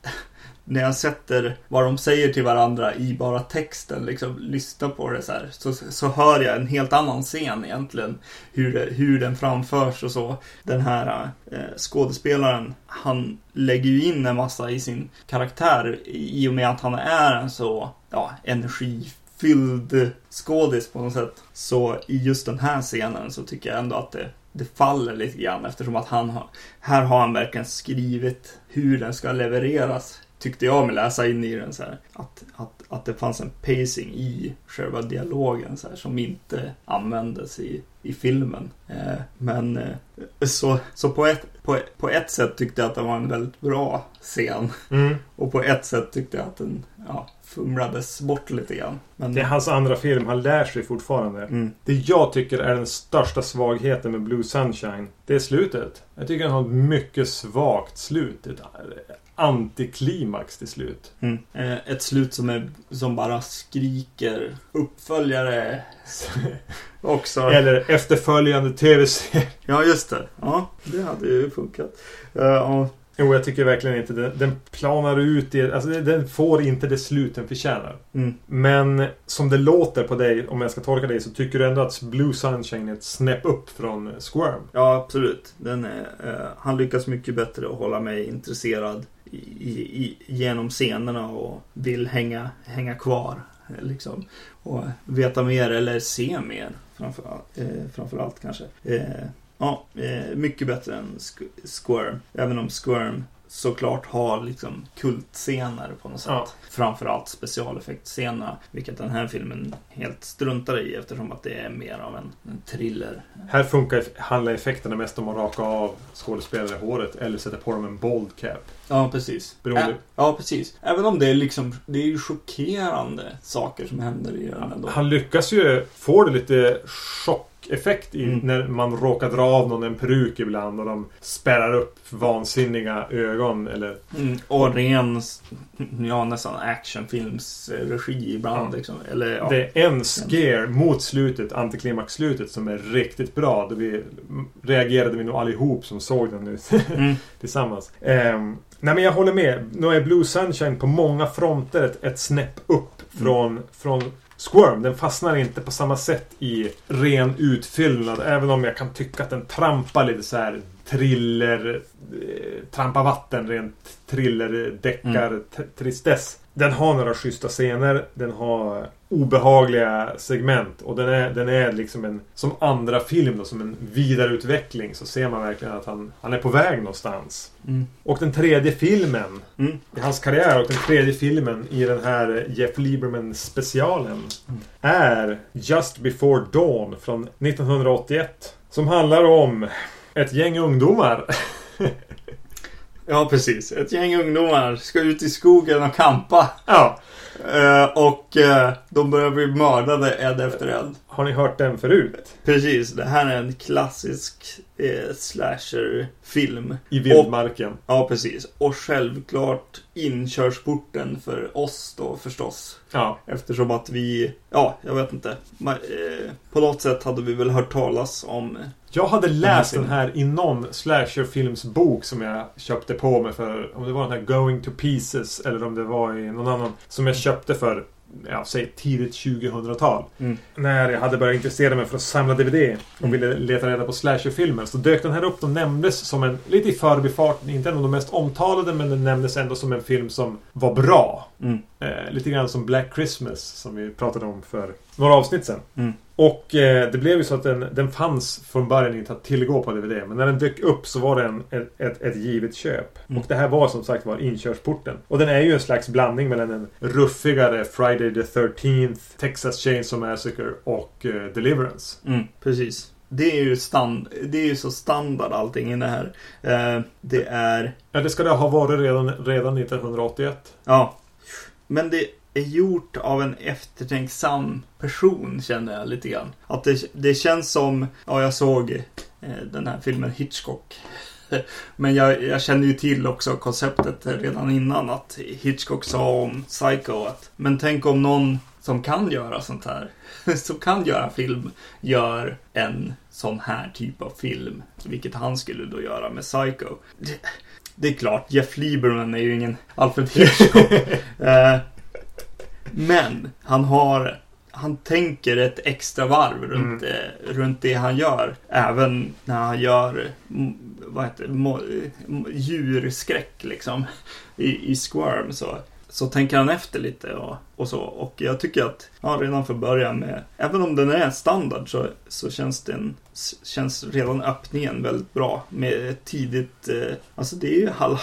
när jag sätter vad de säger till varandra i bara texten, liksom lyssnar på det så här, så, så hör jag en helt annan scen egentligen. Hur, hur den framförs och så. Den här eh, skådespelaren, han lägger ju in en massa i sin karaktär i och med att han är en så ja, fylld skådis på något sätt. Så i just den här scenen så tycker jag ändå att det det faller lite grann eftersom att han har, här har han verkligen skrivit hur den ska levereras. Tyckte jag med läsa in i den så här. Att, att, att det fanns en pacing i själva dialogen så här, som inte användes i, i filmen. Eh, men eh, så, så på, ett, på, på ett sätt tyckte jag att det var en väldigt bra scen. Mm. Och på ett sätt tyckte jag att den ja, fumlades bort lite grann. Men, Det är hans andra film. Han lär sig fortfarande. mm, Det jag tycker är den största svagheten med Blue Sunshine. Det är slutet. Jag tycker den har ett mycket svagt slut. Ett antiklimax till slut. mm. Eh, ett slut som, är, som bara skriker uppföljare också. Eller efterföljande tv-serie. Ja, just det. Ja, det hade ju funkat. Eh, ja, Jo, jag tycker verkligen inte det. Den planar ut i... Alltså den får inte det slut den förtjänar. mm, Men som det låter på dig, om jag ska tolka dig, så tycker du ändå att Blue Sunshine är ett snäpp upp från Squirm. ja absolut. Den är, eh, han lyckas mycket bättre att hålla mig intresserad i, i, i, genom scenerna och vill hänga, hänga kvar. eh, Liksom. Och veta mer eller se mer. Framförallt, eh, framförallt kanske. Eh, ja, eh, mycket bättre än Squirm. Även om Squirm såklart har liksom kultscener på något sätt. Ja. Framförallt specialeffektscenerna. Vilket den här filmen helt struntar i eftersom att det är mer av en, en thriller. Här funkar, handlar effekterna mest om att raka av skådespelare håret eller sätta på dem en bold cap. Ja, precis. Beroende- Ä- ja, precis. Även om det är liksom, det är ju chockerande saker som händer i den ändå. Han lyckas ju få det lite chockeffekt i Mm. när man råkar dra av någon en peruk ibland och de spärrar upp vansinniga ögon eller... Mm, och ren, ja nästan actionfilmsregi ibland Ja. liksom. Eller, ja. Det är en scare mot slutet, antiklimax-slutet, som är riktigt bra. Då vi reagerade vi nog allihop som såg den nu Mm, tillsammans. Ehm, nej men jag håller med. Nu är Blue Sunshine på många fronter ett, ett snäpp upp från, från Squirm. Den fastnar inte på samma sätt i ren utfyllnad. Även om jag kan tycka att den trampar lite så här thriller... Eh, trampar vatten rent thriller, deckar, t- tristess. Den har några schyssta scener. Den har obehagliga segment. Och den är, den är liksom en... Som andra film då, som en vidareutveckling. Så ser man verkligen att han, han är på väg någonstans. mm, Och den tredje filmen mm. i hans karriär och den tredje filmen i den här Jeff Lieberman specialen Mm. är Just Before Dawn från 1981. Som handlar om ett gäng ungdomar. Ja, precis. Ett gäng ungdomar ska ut i skogen och kampa. ja, Eh, och eh, de börjar bli mördade en efter en. Har ni hört den förut? Precis, det här är en klassisk eh, slasherfilm. I vildmarken. Ja, precis. Och självklart inkörsporten för oss då förstås. Ja, Eftersom att vi, ja, jag vet inte. Ma- eh, på något sätt hade vi väl hört talas om... jag hade läst den här i någon slasherfilmsbok som jag köpte på mig för om det var den här Going to Pieces eller om det var i någon annan som jag köpte för ja, säg tidigt 2000-tal. Mm. När jag hade börjat intressera mig för att samla DVD och Mm. ville leta reda på slasherfilmer så dök den här upp och nämndes som en, lite i förbifarten, inte en av de mest omtalade men den nämndes ändå som en film som var bra. Mm. Eh, lite grann som Black Christmas som vi pratade om för några avsnitt sedan. Och eh, det blev ju så att den, den fanns från början inte att tillgå på DVD. Men när den dök upp så var det en, ett, ett, ett givet köp. Mm. Och det här var som sagt var inkörsporten. Och den är ju en slags blandning mellan en ruffigare Friday the 13th, Texas Chainsaw Massacre och eh, Deliverance. Mm, precis. Det är ju stand, det är ju så standard allting i det här. Eh, det är, Ja, det ska det ha varit redan, redan 1981. ja. Men det är gjort av en eftertänksam person känner jag lite grann. Att det, det känns som, ja jag såg eh, den här filmen Hitchcock. Men jag, jag kände ju till också konceptet redan innan att Hitchcock sa om Psycho att Men tänk om någon som kan göra sånt här, som kan göra film, gör en sån här typ av film. Vilket han skulle då göra med Psycho. Det, det är klart, Jeff Lieberman är ju ingen Alfred Hitchcock. men han har han tänker ett extra varv runt, Mm. eh, runt det han gör. Även när han gör vad heter mm, djurskräck liksom i, i Squirm. Så, så tänker han efter lite och, och så. Och jag tycker att ja, redan från början med, även om den är standard så, så känns den känns redan öppningen väldigt bra med ett tidigt, eh, alltså det är ju alla,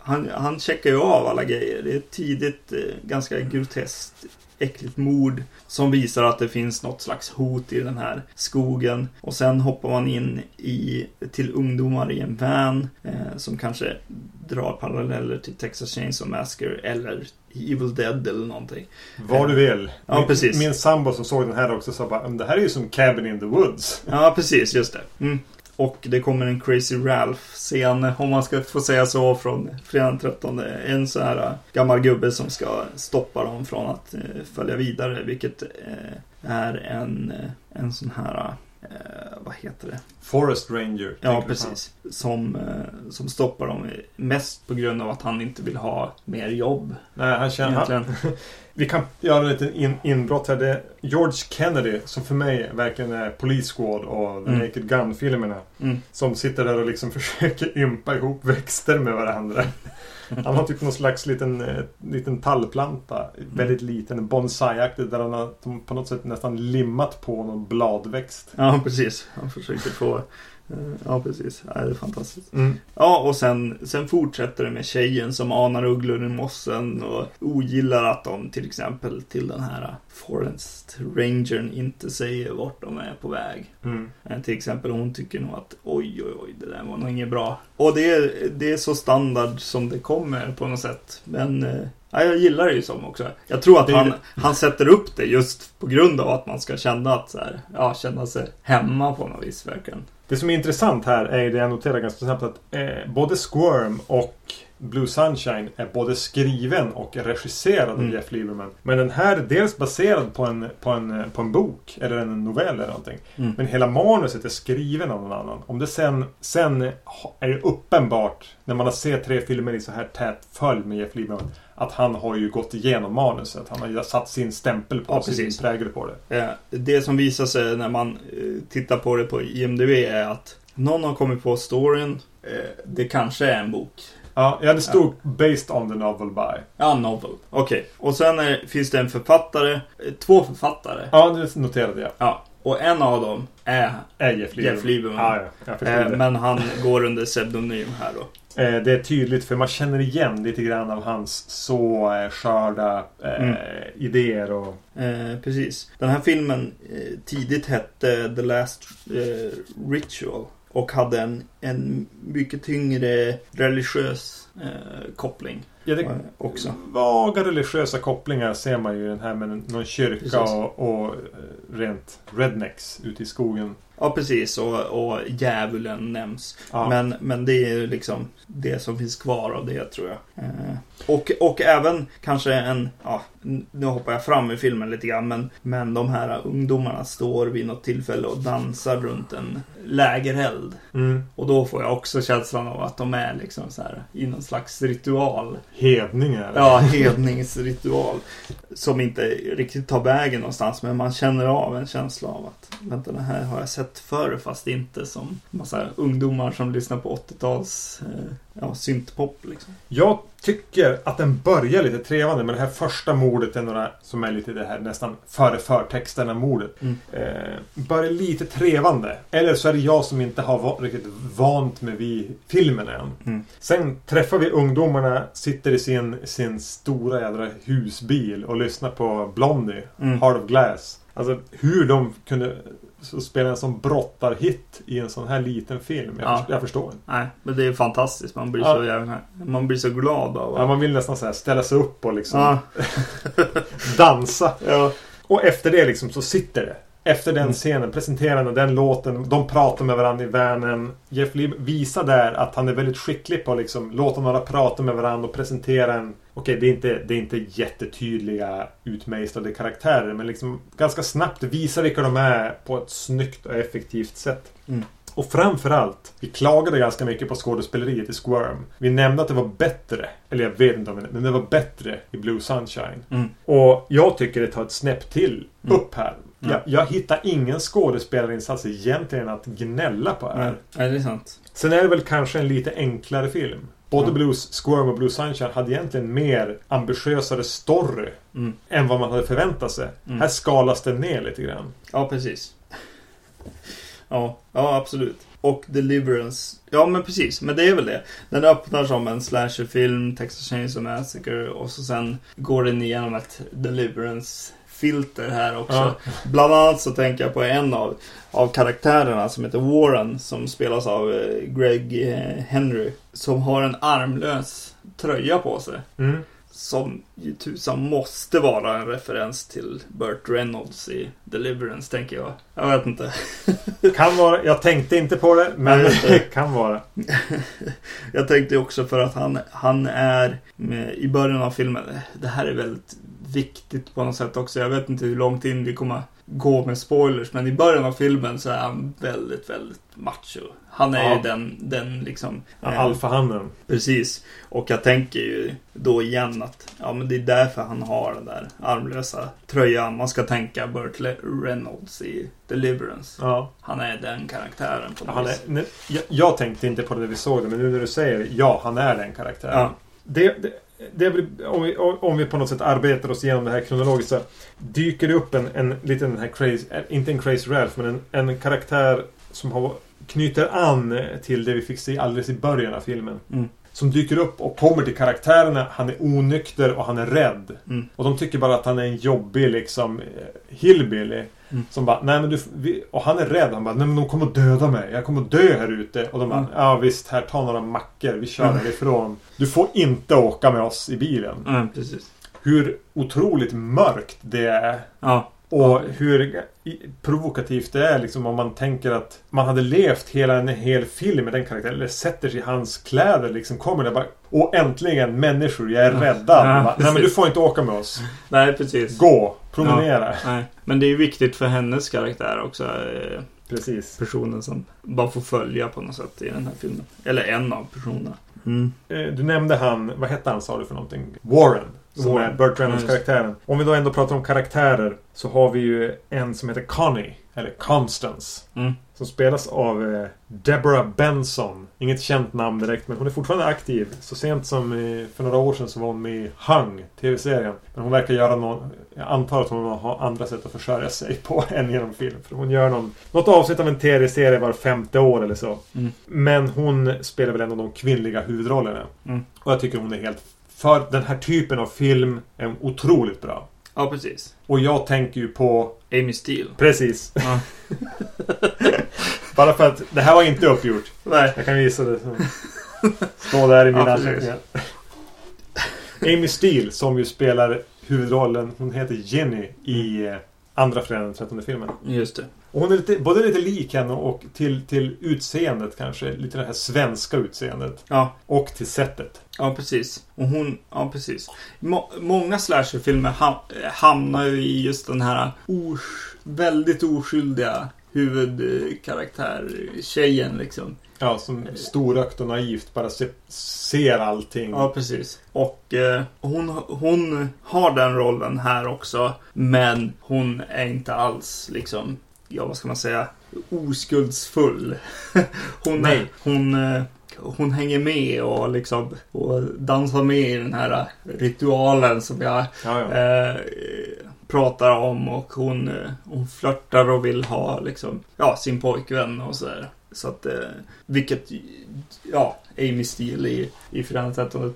han, han checkar ju av alla grejer. Det är ett tidigt, eh, ganska groteskt äckligt mord som visar att det finns något slags hot i den här skogen. Och sen hoppar man in i, till ungdomar i en van eh, som kanske drar paralleller till Texas Chainsaw Massacre eller Evil Dead eller någonting. Vad du vill. Ja, min, precis. Min sambo som såg den här också sa bara "Men det här är ju som Cabin in the Woods. Ja, precis, just det. Mm. Och det kommer en Crazy Ralph-scen, om man ska få säga så, från fredagen 13. En så här äh, gammal gubbe som ska stoppa dem från att äh, följa vidare, vilket äh, är en, en sån här, eh, vad heter det? Forest Ranger. Ja, precis. Som, eh, som stoppar dem mest på grund av att han inte vill ha mer jobb. Nej, han känner... Han, vi kan göra en liten in, inbrott här. Det är George Kennedy som för mig verkligen är Police Squad och The Mm. Naked Gun-filmerna. Mm. Som sitter där och liksom försöker ympa ihop växter med varandra. Han har typ någon slags liten, eh, liten tallplanta. Väldigt liten, bonsai-aktig. Där han har på något sätt nästan limmat på någon bladväxt. Ja, precis. Han försöker få... eh, Ja, precis. Ja, det är fantastiskt. Mm. Ja, och sen, sen fortsätter det med tjejen som anar ugglor i mossen och ogillar att de till exempel till den här Forest Rangern inte säger vart de är på väg. Mm. Eh, Till exempel hon tycker nog att oj, oj, oj, det där var nog inget bra. Och det är, det är så standard som det kommer på något sätt. Men eh, ja, jag gillar det ju som också. Jag tror att han, han sätter upp det just på grund av att man ska känna att så här, ja, känna sig hemma på något vis verkligen. Det som är intressant här är det jag noterar ganska snabbt att eh, både Squirm och Blue Sunshine är både skriven och regisserad av Mm. Jeff Lieberman. Men den här är dels baserad på en, på en, eh, på en bok eller en novell eller någonting. Mm. Men hela manuset är skriven av någon annan. Om det sen, sen är det uppenbart när man har sett tre filmer i så här tät följd med Jeff Lieberman att han har ju gått igenom manuset. Han har ju satt sin stämpel på Ja, sin precis. prägel på det. Det som visar sig när man eh, tittar på det på IMDB är att någon har kommit på storyn. Eh, Det kanske är en bok. Ja, ja det stod Based on the novel by. Ja, novel. Okej. Och sen är, finns det en författare. eh, Två författare. Ja, det noterade jag. Ja. Och en av dem är Är Jeff Lieberman. Jeff Lieberman. Ja, ja, Eh, men han går under pseudonym här då. Eh, det är tydligt för man känner igen lite grann av hans så eh, skörda eh, Mm. idéer och... Eh, precis. Den här filmen eh, tidigt hette The Last eh, Ritual. Och hade en, en mycket tyngre religiös koppling Ja, det, också. vaga religiösa kopplingar ser man ju i den här med någon kyrka och, och rent rednecks ute i skogen. Ja, precis. Och, och djävulen nämns. Ja. Men, men det är ju liksom det som finns kvar av det tror jag. Eh, och, och även kanske en, ja, nu hoppar jag fram i filmen lite grann, men, men de här ungdomarna står vid något tillfälle och dansar runt en lägereld. Mm. Och då får jag också känslan av att de är liksom så här i någon slags ritual. Hedningar. Ja, hedningsritual. Som inte riktigt tar vägen någonstans, men man känner av en känsla av att vänta, det här har jag sett förr, fast inte som massa ungdomar som lyssnar på 80-tals eh, ja, syntpop liksom. Jag tycker att den börjar lite trevande med det här första mordet är några som är lite det här nästan före förtexterna mordet. Mm. Eh, börjar lite trevande. Eller så är det jag som inte har va- riktigt vant mig vid filmen än. Mm. Sen träffar vi ungdomarna, sitter i sin, sin stora jädra husbil och lyssnar på Blondie, Mm. Heart of Glass. Alltså hur de kunde så spela en sån brottarhit i en sån här liten film. Jag, Ja. förstår, jag förstår inte. Nej, men det är fantastiskt. Man blir, Ja. så, jävla, man blir så glad av Ja, att... man vill nästan så här ställa sig upp och liksom Ja. dansa. ja. Och efter det liksom så sitter det. Efter den Mm. scenen, presenterar och den låten, de pratar med varandra i vanen. Jeff Lee visar där att han är väldigt skicklig på att liksom låta några prata med varandra och presentera en... Okej, det, är inte, det är inte jättetydliga utmejslade karaktärer men liksom ganska snabbt visar vilka de är på ett snyggt och effektivt sätt. Mm. Och framförallt, vi klagade ganska mycket på skådespeleriet i Squirm. Vi nämnde att det var bättre, eller jag vet inte om det men det var bättre i Blue Sunshine. Mm. Och jag tycker det tar ett snäpp till Mm. upp här. Ja. Jag, jag hittar ingen skådespelarinsats egentligen att gnälla på här. Nej, det är sant. Sen är det väl kanske en lite enklare film. Både Ja. Blues Squirm och Blue Sunshine hade egentligen mer ambitiösare story Mm. än vad man hade förväntat sig. Mm. Här skalas det ner lite grann. Ja, precis. Ja, ja absolut. Och Deliverance. Ja, men precis. Men det är väl det. Den öppnar som en slasherfilm, Texas Chainsaw Massacre och så sen går den igenom ett Deliverance-filter här också. Ja. Bland annat så tänker jag på en av, av karaktärerna som heter Warren som spelas av eh, Greg eh, Henry. Som har en armlös tröja på sig. Mm. Som ju tusan måste vara en referens till Burt Reynolds i Deliverance, tänker jag. Jag vet inte. Kan vara. Jag tänkte inte på det, men det det. kan vara. Jag tänkte också för att han, han är med, i början av filmen. Det här är väldigt viktigt på något sätt också. Jag vet inte hur långt in vi kommer gå med spoilers. Men i början av filmen så är han väldigt, väldigt macho. Han är Ja. ju den, den liksom... Ja, eh, Alfahannen. Precis. Och jag tänker ju då igen att ja, men det är därför han har den där armlösa tröjan. Man ska tänka Burt Reynolds i Deliverance. Ja. Han är den karaktären på något Han är, nu, jag, jag tänkte inte på det när vi såg det, men nu när du säger ja, han är den karaktären. Ja. Det, det, det väl, om, vi, om vi på något sätt arbetar oss igenom det här kronologiskt så dyker det upp en, en liten den här crazy, eh, inte en crazy Ralph, men en, en karaktär som har, knyter an till det vi fick se alldeles i början av filmen. Mm. Som dyker upp och kommer till karaktärerna. Han är onykter och han är rädd. Mm. Och de tycker bara att han är en jobbig liksom eh, hillbilly. Mm. Som bara, nej men du, vi, och han är rädd. Han bara, nej men de kommer att döda mig. Jag kommer att dö här ute. Och de bara, Mm. ja visst, här ta några mackor. Vi kör Mm. härifrån. Du får inte åka med oss i bilen. Ja, precis. Hur otroligt mörkt det är. Ja. Och hur provokativt det är liksom om man tänker att man hade levt hela en hel film med den karaktären. Eller sätter sig i hans kläder liksom. Kommer det bara Och äntligen människor, jag är Ja. räddad. Ja, Bara, Nej men du får inte åka med oss. Nej, precis. Gå, promenera. Nej. Men det är ju viktigt för hennes karaktär också. eh, Precis. Personen som bara får följa på något sätt i den här filmen. Eller en av personerna. Mm. Eh, Du nämnde han, vad hette han sa du för någonting? Warren. Som Warren. är Burt Reynolds Ja, just. karaktären. Om vi då ändå pratar om karaktärer. Så har vi ju en som heter Connie. Eller Constance. Mm. Som spelas av eh, Deborah Benson. Inget känt namn direkt men hon är fortfarande aktiv. Så sent som för några år sedan så var hon med i Hung, TV-serien. Men hon verkar göra någon... Jag antar att hon har andra sätt att försörja sig på än genom film. För hon gör någon, något avsnitt av en TV-serie var femte år eller så. Mm. Men hon spelar väl ändå de kvinnliga huvudrollerna. Mm. Och jag tycker hon är helt... För den här typen av film är otroligt bra. Ja, precis. Och jag tänker ju på... Amy Steele. Precis. Ja. Bara för att det här var inte uppgjort. Nej. Jag kan visa det. Stå där i mina Ja, anteckningar. Amy Steele som ju spelar huvudrollen. Hon heter Jenny i eh, andra fredagen den 13 filmen. Just det. Och hon är lite, både lite lik henne och till, till utseendet kanske. Lite det här svenska utseendet. Ja. Och till sättet. Ja, precis. Och hon, ja precis. Må, många slasherfilmer ham, hamnar ju i just den här os, väldigt oskyldiga huvudkaraktär-tjejen liksom. Ja, som storögt och naivt bara se, ser allting. Ja, precis. Och eh, hon, hon har den rollen här också. Men hon är inte alls liksom, ja vad ska man säga, oskuldsfull. hon, Nej. hon, eh, hon hänger med och liksom och dansar med i den här ritualen som jag Ja, ja. eh, pratar om och hon, eh, hon flörtar och vill ha liksom, ja, sin pojkvän och sådär. Så att, eh, vilket, ja, Amy Steele i, i 13 eh,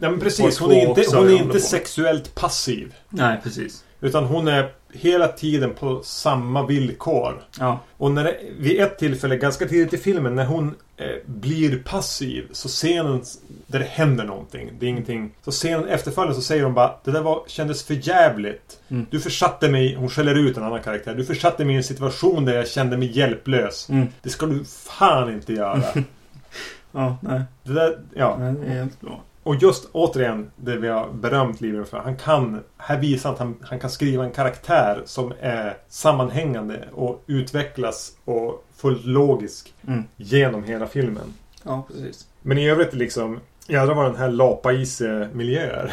ja men precis. Hon är inte, hon är inte sexuellt passiv. Nej, precis. Utan hon är hela tiden på samma villkor. Ja, Och när det, vid ett tillfälle, ganska tidigt i filmen, när hon eh, blir passiv. Så scenen där det händer någonting. Det är ingenting. Så scenen efterföljande så säger hon bara Det där var, kändes för jävligt. Mm. Du försatte mig, hon skäller ut en annan karaktär. Du försatte mig i en situation där jag kände mig hjälplös. mm. Det ska du fan inte göra. ja nej, Det där, ja. nej, det är helt bra. Och just återigen det vi har berömt Lieberman för. Han kan, här visar att han, han kan skriva en karaktär som är sammanhängande och utvecklas och fullt logisk Mm. genom hela filmen. Ja, precis. Men i övrigt liksom, jädrar vad den här lapa i sig miljöer.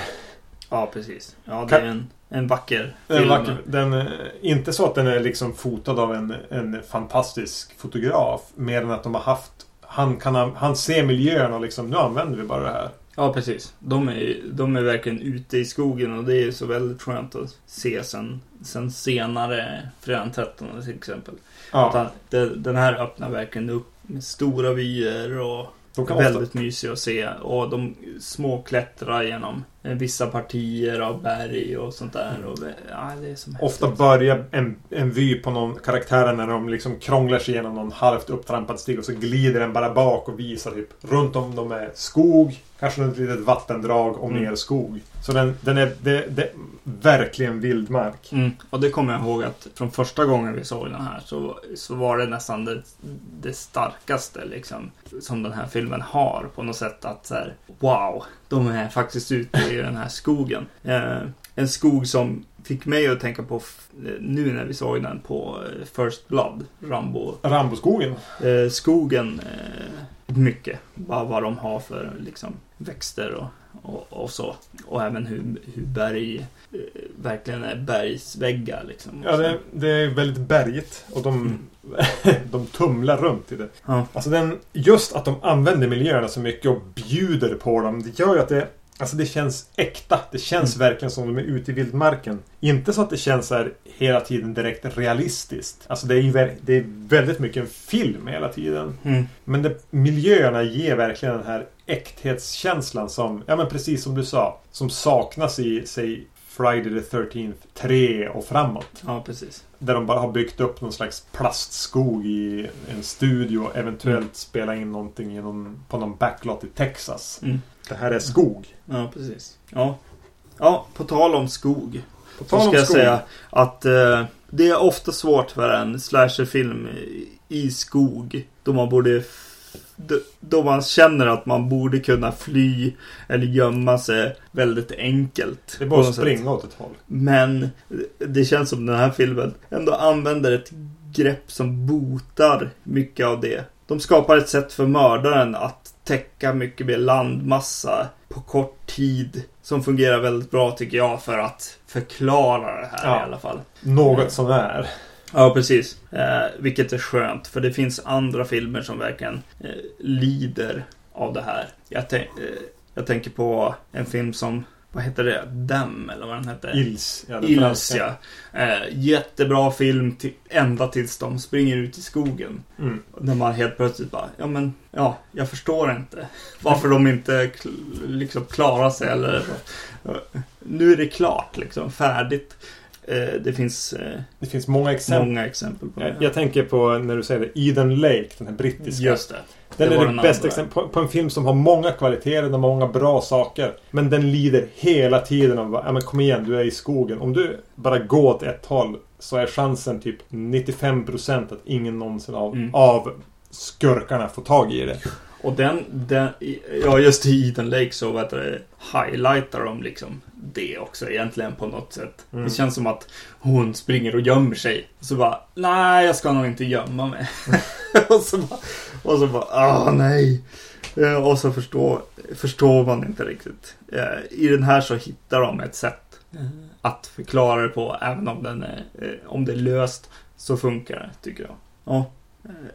Ja, precis. Ja, det är en, en vacker film. vacker, den, eh, inte så att den är liksom fotad av en, en fantastisk fotograf. Mer än att de har haft han, kan, han ser miljön och liksom nu använder vi bara det här. Ja, precis. De är, de är verkligen ute i skogen och det är så väldigt skönt att se sen, sen senare, fredagen 13 till exempel. Att Ja, han, det, den här öppnar verkligen upp med stora vyer och kan ofta, väldigt mysig att se. Och de små klättrar genom vissa partier av berg och sånt där. Och, ja, ofta börjar en, en vy på någon karaktär när de liksom krånglar sig igenom någon halvt upptrampad stig och så glider den bara bak och visar typ runt om dem är skog, kanske ett litet vattendrag och Mm. mer skog. Så den, den är det, det, verkligen vildmark. Mm. Och det kommer jag ihåg att från första gången vi såg den här så, så var det nästan det, det starkaste liksom som den här filmen har på något sätt att så här, wow, de är faktiskt ute i den här skogen. Eh, en skog som fick mig att tänka på nu när vi såg den på eh, First Blood, Rambo. Ramboskogen. Eh, skogen eh, mycket, bara vad de har för liksom växter och, och, och så. Och även hur, hur berg verkligen är bergsväggar liksom. Ja, det, det är väldigt bergigt och de, de tumlar runt i det. Ja. Alltså den, just att de använder miljöerna så mycket och bjuder på dem. Det gör ju att det, alltså det känns äkta. Det känns verkligen som de är ute i vildmarken. Inte så att det känns här hela tiden direkt realistiskt. Alltså det är, det är väldigt mycket en film hela tiden. Mm. Men det, miljöerna ger verkligen den här äkthetskänslan som, ja men precis som du sa, som saknas i, säg, Friday the 13th 3 och framåt. ja, precis. Där de bara har byggt upp någon slags plastskog i en studio. Eventuellt Mm. spela in någonting någon, på någon backlot i Texas. Mm. Det här är skog. Ja, precis. Ja. ja, på tal om skog. På Så tal ska om jag skog. säga att eh, det är ofta svårt för en slasherfilm i- i skog. Då man borde... då- man känner att man borde kunna fly eller gömma sig väldigt enkelt. Det är bara att springa åt ett håll. Men det känns som den här filmen ändå använder ett grepp som botar mycket av det. De skapar ett sätt för mördaren att täcka mycket mer landmassa på kort tid. Som fungerar väldigt bra tycker jag för att förklara det här Ja. i alla fall. Något Mm. som är. Ja, precis. Eh, vilket är skönt, för det finns andra filmer som verkligen eh, lider av det här. Jag, tän- eh, jag tänker på en film som, vad heter det? Dem, eller vad den hette? Ils. Ja, Ils, ja. Eh, jättebra film till, ända tills de springer ut i skogen. Mm. När man helt plötsligt bara, ja men, ja, jag förstår inte varför de inte liksom klarar sig eller Nu är det klart liksom, färdigt. Eh, det finns eh, Det finns många exempel. många exempel på Jag, det. jag tänker på när du säger det, Eden Lake, den här brittiska. Just det. Den det är det den bästa exemplet på, på en film som har många kvaliteter, den har många bra saker. Men den lider hela tiden av ja men kom igen, du är i skogen. Om du bara går åt ett håll så är chansen typ 95% att ingen någonsin av, Mm. av skurkarna får tag i det. Och den, den, ja just i Eden Lake så vet du, highlightar de liksom det också egentligen på något sätt. Mm. Det känns som att hon springer och gömmer sig. Och så bara, nej jag ska nog inte gömma mig. och så bara, och så bara, ah nej. Eh, Och så förstår, förstår man inte riktigt. Eh, I den här så hittar de ett sätt att förklara det på. Även om, den är, eh, om det är löst så funkar det, tycker jag. Ja.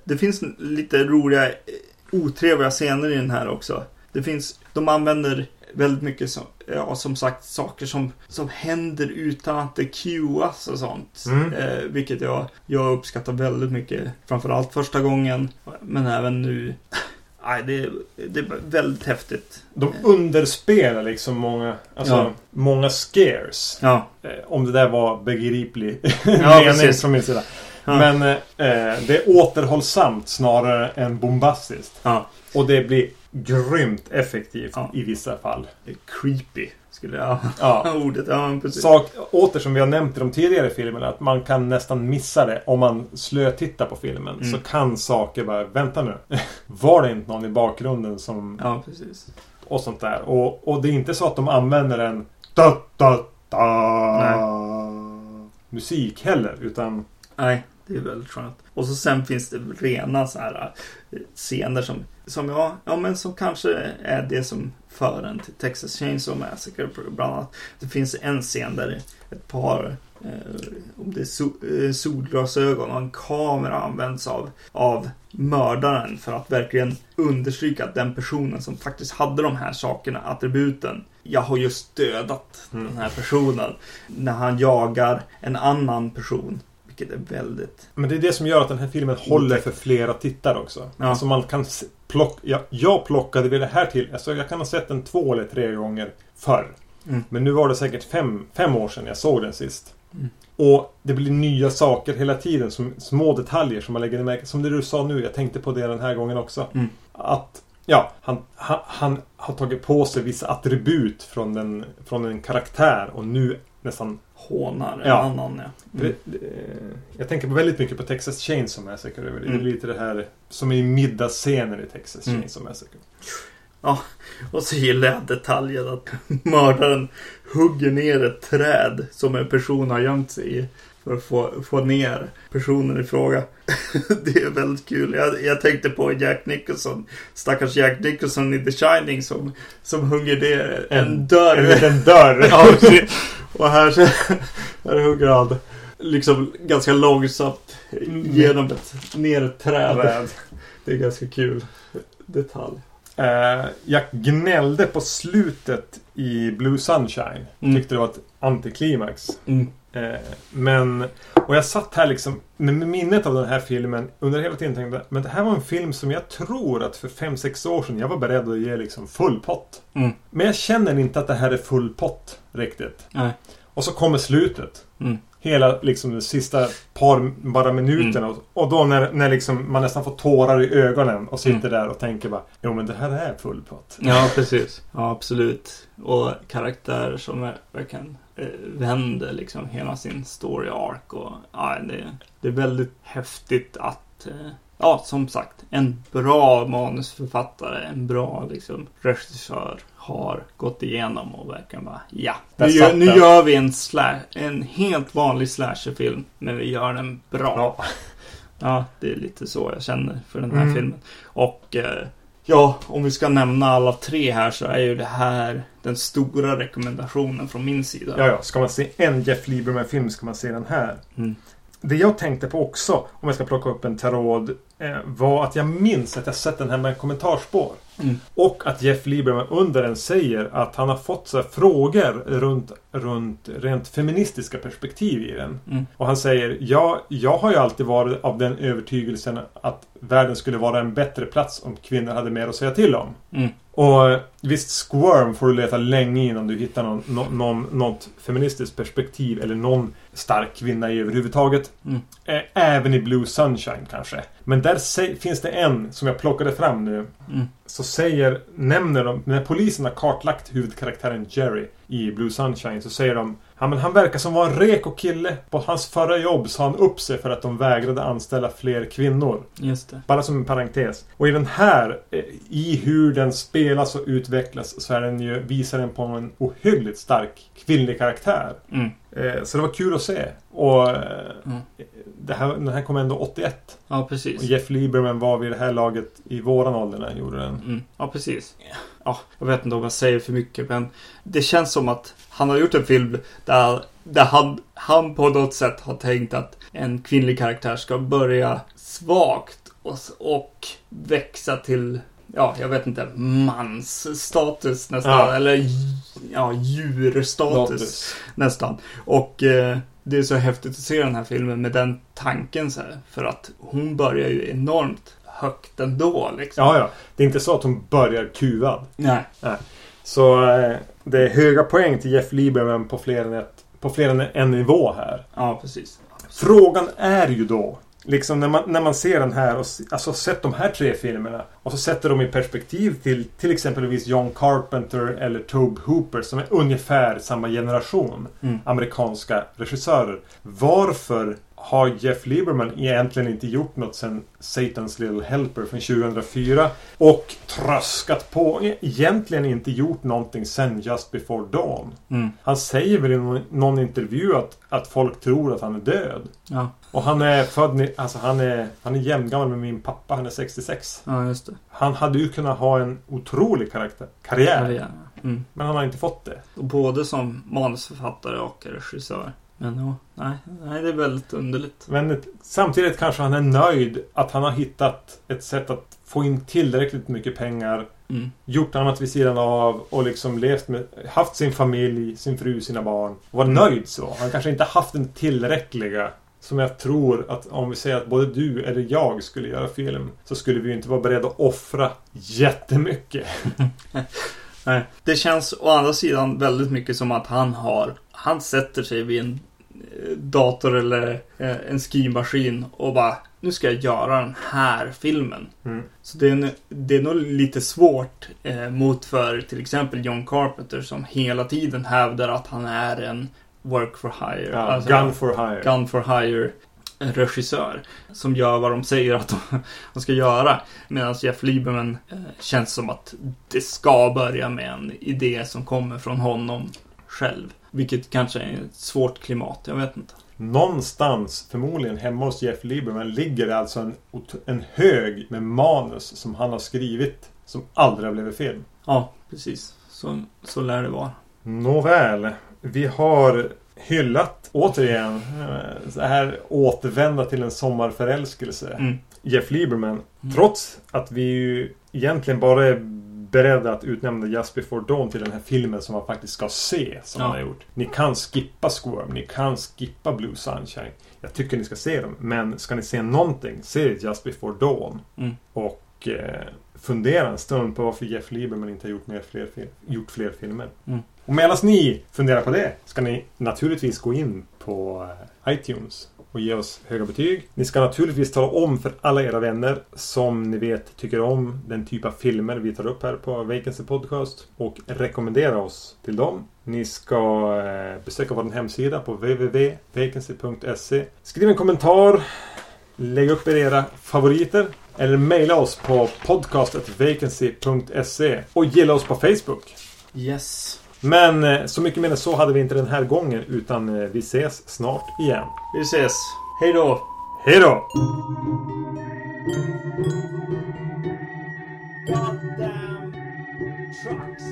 Det finns lite roliga, otrevliga scener i den här också. Det finns, de använder väldigt mycket som, ja, som sagt saker som, som händer utan att det cuas och sånt. Mm. Eh, vilket jag, jag uppskattar väldigt mycket. Framförallt första gången, men även nu. Nej, det, det är väldigt häftigt. De underspelar liksom många, alltså, Ja. många scares. Ja, Eh, Om det där var begriplig Ja, mening från min sida. Men eh, det är återhållsamt snarare än bombastiskt. Och det blir grymt effektivt i vissa fall. Creepy, skulle jag... Ja. Ordet, ja precis. Sak, åter som vi har nämnt i de tidigare filmerna, att man kan nästan missa det om man slötittar på filmen. Mm. Så kan saker bara, vänta nu. Var det inte någon i bakgrunden som... Ja, precis. och sånt där. Och, och det är inte så att de använder en da, da, da, musik heller. Utan Nej, det är väldigt skönt. Och så sen finns det rena så här eh, scener som, som, ja, ja, men som kanske är det som för en till Texas Chainsaw Massacre bland annat. Det finns en scen där ett par eh, om det är sol, eh, solglasögon och en kamera används av, av mördaren för att verkligen understryka att den personen som faktiskt hade de här sakerna, attributen, jag har just dödat Mm. den här personen. När han jagar en annan person. Vilket är väldigt... Men det är det som gör att den här filmen håller för flera tittare också. Ja. Alltså man kan plocka... Jag, jag plockade vid det här till... Alltså jag kan ha sett den två eller tre gånger förr. Mm. Men nu var det säkert fem, fem år sedan jag såg den sist. Mm. Och det blir nya saker hela tiden. Som små detaljer som man lägger i märke. Som det du sa nu. Jag tänkte på det den här gången också. Mm. Att... Ja, han, han, han har tagit på sig vissa attribut från, den, från en karaktär och nu nästan Hånar en Ja. annan, ja. Mm. det, jag tänker på väldigt mycket på Texas Chainsaw Massacre. Det är Mm. lite det här som är i middagsscener i Texas Mm. Chainsaw Massacre. Och så gillar jag detaljen att mördaren hugger ner ett träd som en person har gömt sig i. För att få, få ner personen i fråga. det är väldigt kul. Jag, jag tänkte på Jack Nicholson. Stackars Jack Nicholson i The Shining som, som hugger ner en, En- dörr. En liten dörr! Ja, och här, här hugger han liksom ganska långsamt genom ett, ner ett träd. Det är ganska kul detalj. Eh, jag gnällde på slutet i Blue Sunshine. Mm. Tyckte det var ett antiklimax. Mm. Eh, men... Och jag satt här liksom med med minnet av den här filmen under hela tiden tänkte men det här var en film som jag tror att för 5-6 år sedan jag var beredd att ge liksom full pott. Mm. Men jag känner inte att det här är full pott riktigt. Nej. Och så kommer slutet. Mm. Hela liksom de sista par bara minuterna. Mm. Och, och då när, när liksom man nästan får tårar i ögonen och sitter Mm. där och tänker bara Jo men det här är full pott. Ja, precis. Ja, absolut. Och karaktärer som verkligen eh, vänder liksom hela sin story arc. Och, ja, det, det är väldigt häftigt att, eh, ja, som sagt, en bra manusförfattare, en bra liksom, regissör har gått igenom och verkligen bara, ja, nu, gör, nu gör vi en, sla- en helt vanlig slasherfilm, men vi gör den bra. Ja. Ja, det är lite så jag känner för den här Mm. filmen. Och eh, ja, om vi ska nämna alla tre här så är ju det här den stora rekommendationen från min sida. Ja, ja. Ska man se en Jeff Lieberman-film ska man se den här. Mm. Det jag tänkte på också, om jag ska plocka upp en tråd, eh, var att jag minns att jag sett den här med kommentarspår. Mm. Och att Jeff Lieberman under den säger att han har fått så här frågor runt, runt rent feministiska perspektiv i den. Mm. Och han säger ja, jag har ju alltid varit av den övertygelsen att världen skulle vara en bättre plats om kvinnor hade mer att säga till om. Mm. Och eh, visst, Squirm får du leta länge innan du hittar någon, nå- någon, något feministiskt perspektiv eller någon stark kvinna i överhuvudtaget. Mm. Även i Blue Sunshine kanske. Men där finns det en som jag plockade fram nu. Mm. Så säger, nämner de, när polisen har kartlagt huvudkaraktären Jerry i Blue Sunshine så säger de Ja, men han verkar som var en reko kille. På hans förra jobb sa han upp sig för att de vägrade anställa fler kvinnor. Just det. Bara som en parentes. Och i den här, eh, i hur den spelas och utvecklas, så är den ju, visar den på en ohyggligt stark kvinnlig karaktär. Mm. Eh, så det var kul att se. Och eh, Mm. det här, den här kom ändå 81. Ja, Och precis. Jeff Lieberman var vid det här laget i våran ålder när han gjorde den. Mm. Ja, precis. Ja, jag vet inte om jag säger för mycket, men det känns som att han har gjort en film där, där han, han på något sätt har tänkt att en kvinnlig karaktär ska börja svagt och, och växa till, ja, jag vet inte, mansstatus nästan. Ja. Eller ja, djurstatus Status. nästan. Och eh, det är så häftigt att se den här filmen med den tanken så här. För att hon börjar ju enormt högt ändå liksom. Ja, ja. Det är inte så att hon börjar kuvad. Nej. Så eh, det är höga poäng till Jeff Lieberman på fler än, ett, på fler än en nivå här. Ja, precis. Frågan är ju då, liksom när man, när man ser den här och alltså sett de här tre filmerna och Och så sätter de i perspektiv till till exempelvis John Carpenter eller Tobe Hooper som är ungefär samma generation Mm. amerikanska regissörer. Varför har Jeff Lieberman egentligen inte gjort något sen Satan's Little Helper från 2004 och tröskat på. Egentligen inte gjort någonting sen Just Before Dawn. Mm. Han säger väl i någon, någon intervju att, att folk tror att han är död. Ja. Och han är född... Alltså han är, han är jämngammal med min pappa. Han är 66. ja, just det. Han hade ju kunnat ha en otrolig karaktär, karriär. Ja. Mm. Men han har inte fått det. Både som manusförfattare och regissör. Men ja, nej, nej, det är väldigt underligt. Men samtidigt kanske han är nöjd att han har hittat ett sätt att få in tillräckligt mycket pengar. Mm. Gjort annat vid sidan av och liksom levt med, haft sin familj, sin fru, sina barn. Och var Mm. nöjd så. Han kanske inte haft den tillräckliga som jag tror att om vi säger att både du eller jag skulle göra film så skulle vi ju inte vara beredda att offra jättemycket. Nej. Det känns å andra sidan väldigt mycket som att han har Han sätter sig vid en dator eller eh, en skrivmaskin och bara Nu ska jag göra den här filmen. Mm. Så det är, det är nog lite svårt eh, mot för till exempel John Carpenter som hela tiden hävdar att han är en work for hire. Ja, alltså, gun for hire. gun for hire regissör. Som gör vad de säger att de, de ska göra. Medan Jeff Lieberman eh, känns som att det ska börja med en idé som kommer från honom själv. Vilket kanske är ett svårt klimat, jag vet inte. Någonstans, förmodligen hemma hos Jeff Lieberman, ligger det alltså en, en hög med manus som han har skrivit som aldrig har blivit film. Ja, precis. Så, så lär det vara. Nåväl, vi har hyllat återigen eh, så här återvända till en sommarförälskelse. Mm. Jeff Lieberman. Trots att vi ju egentligen bara är beredda att utnämna Just Before Dawn till den här filmen som man faktiskt ska se. Som Ja. han har gjort. Ni kan skippa Squirm. Ni kan skippa Blue Sunshine. Jag tycker ni ska se dem. Men ska ni se någonting, se Just Before Dawn. Mm. Och eh, fundera en stund på varför Jeff Lieberman inte har gjort, mer fler, gjort fler filmer. Mm. Och medan ni funderar på det ska ni naturligtvis gå in på eh, iTunes och ge oss höga betyg. Ni ska naturligtvis tala om för alla era vänner som ni vet tycker om den typ av filmer vi tar upp här på Vacancy Podcast och rekommendera oss till dem. Ni ska eh, besöka vår hemsida på www.vacancy.se. Skriv en kommentar. Lägg upp era favoriter. Eller mejla oss på podcastetvacancy.se och gilla oss på Facebook. Yes. Men eh, så mycket mer än så hade vi inte den här gången utan eh, vi ses snart igen. Vi ses. Hej då! Hej då! Goddamn trucks!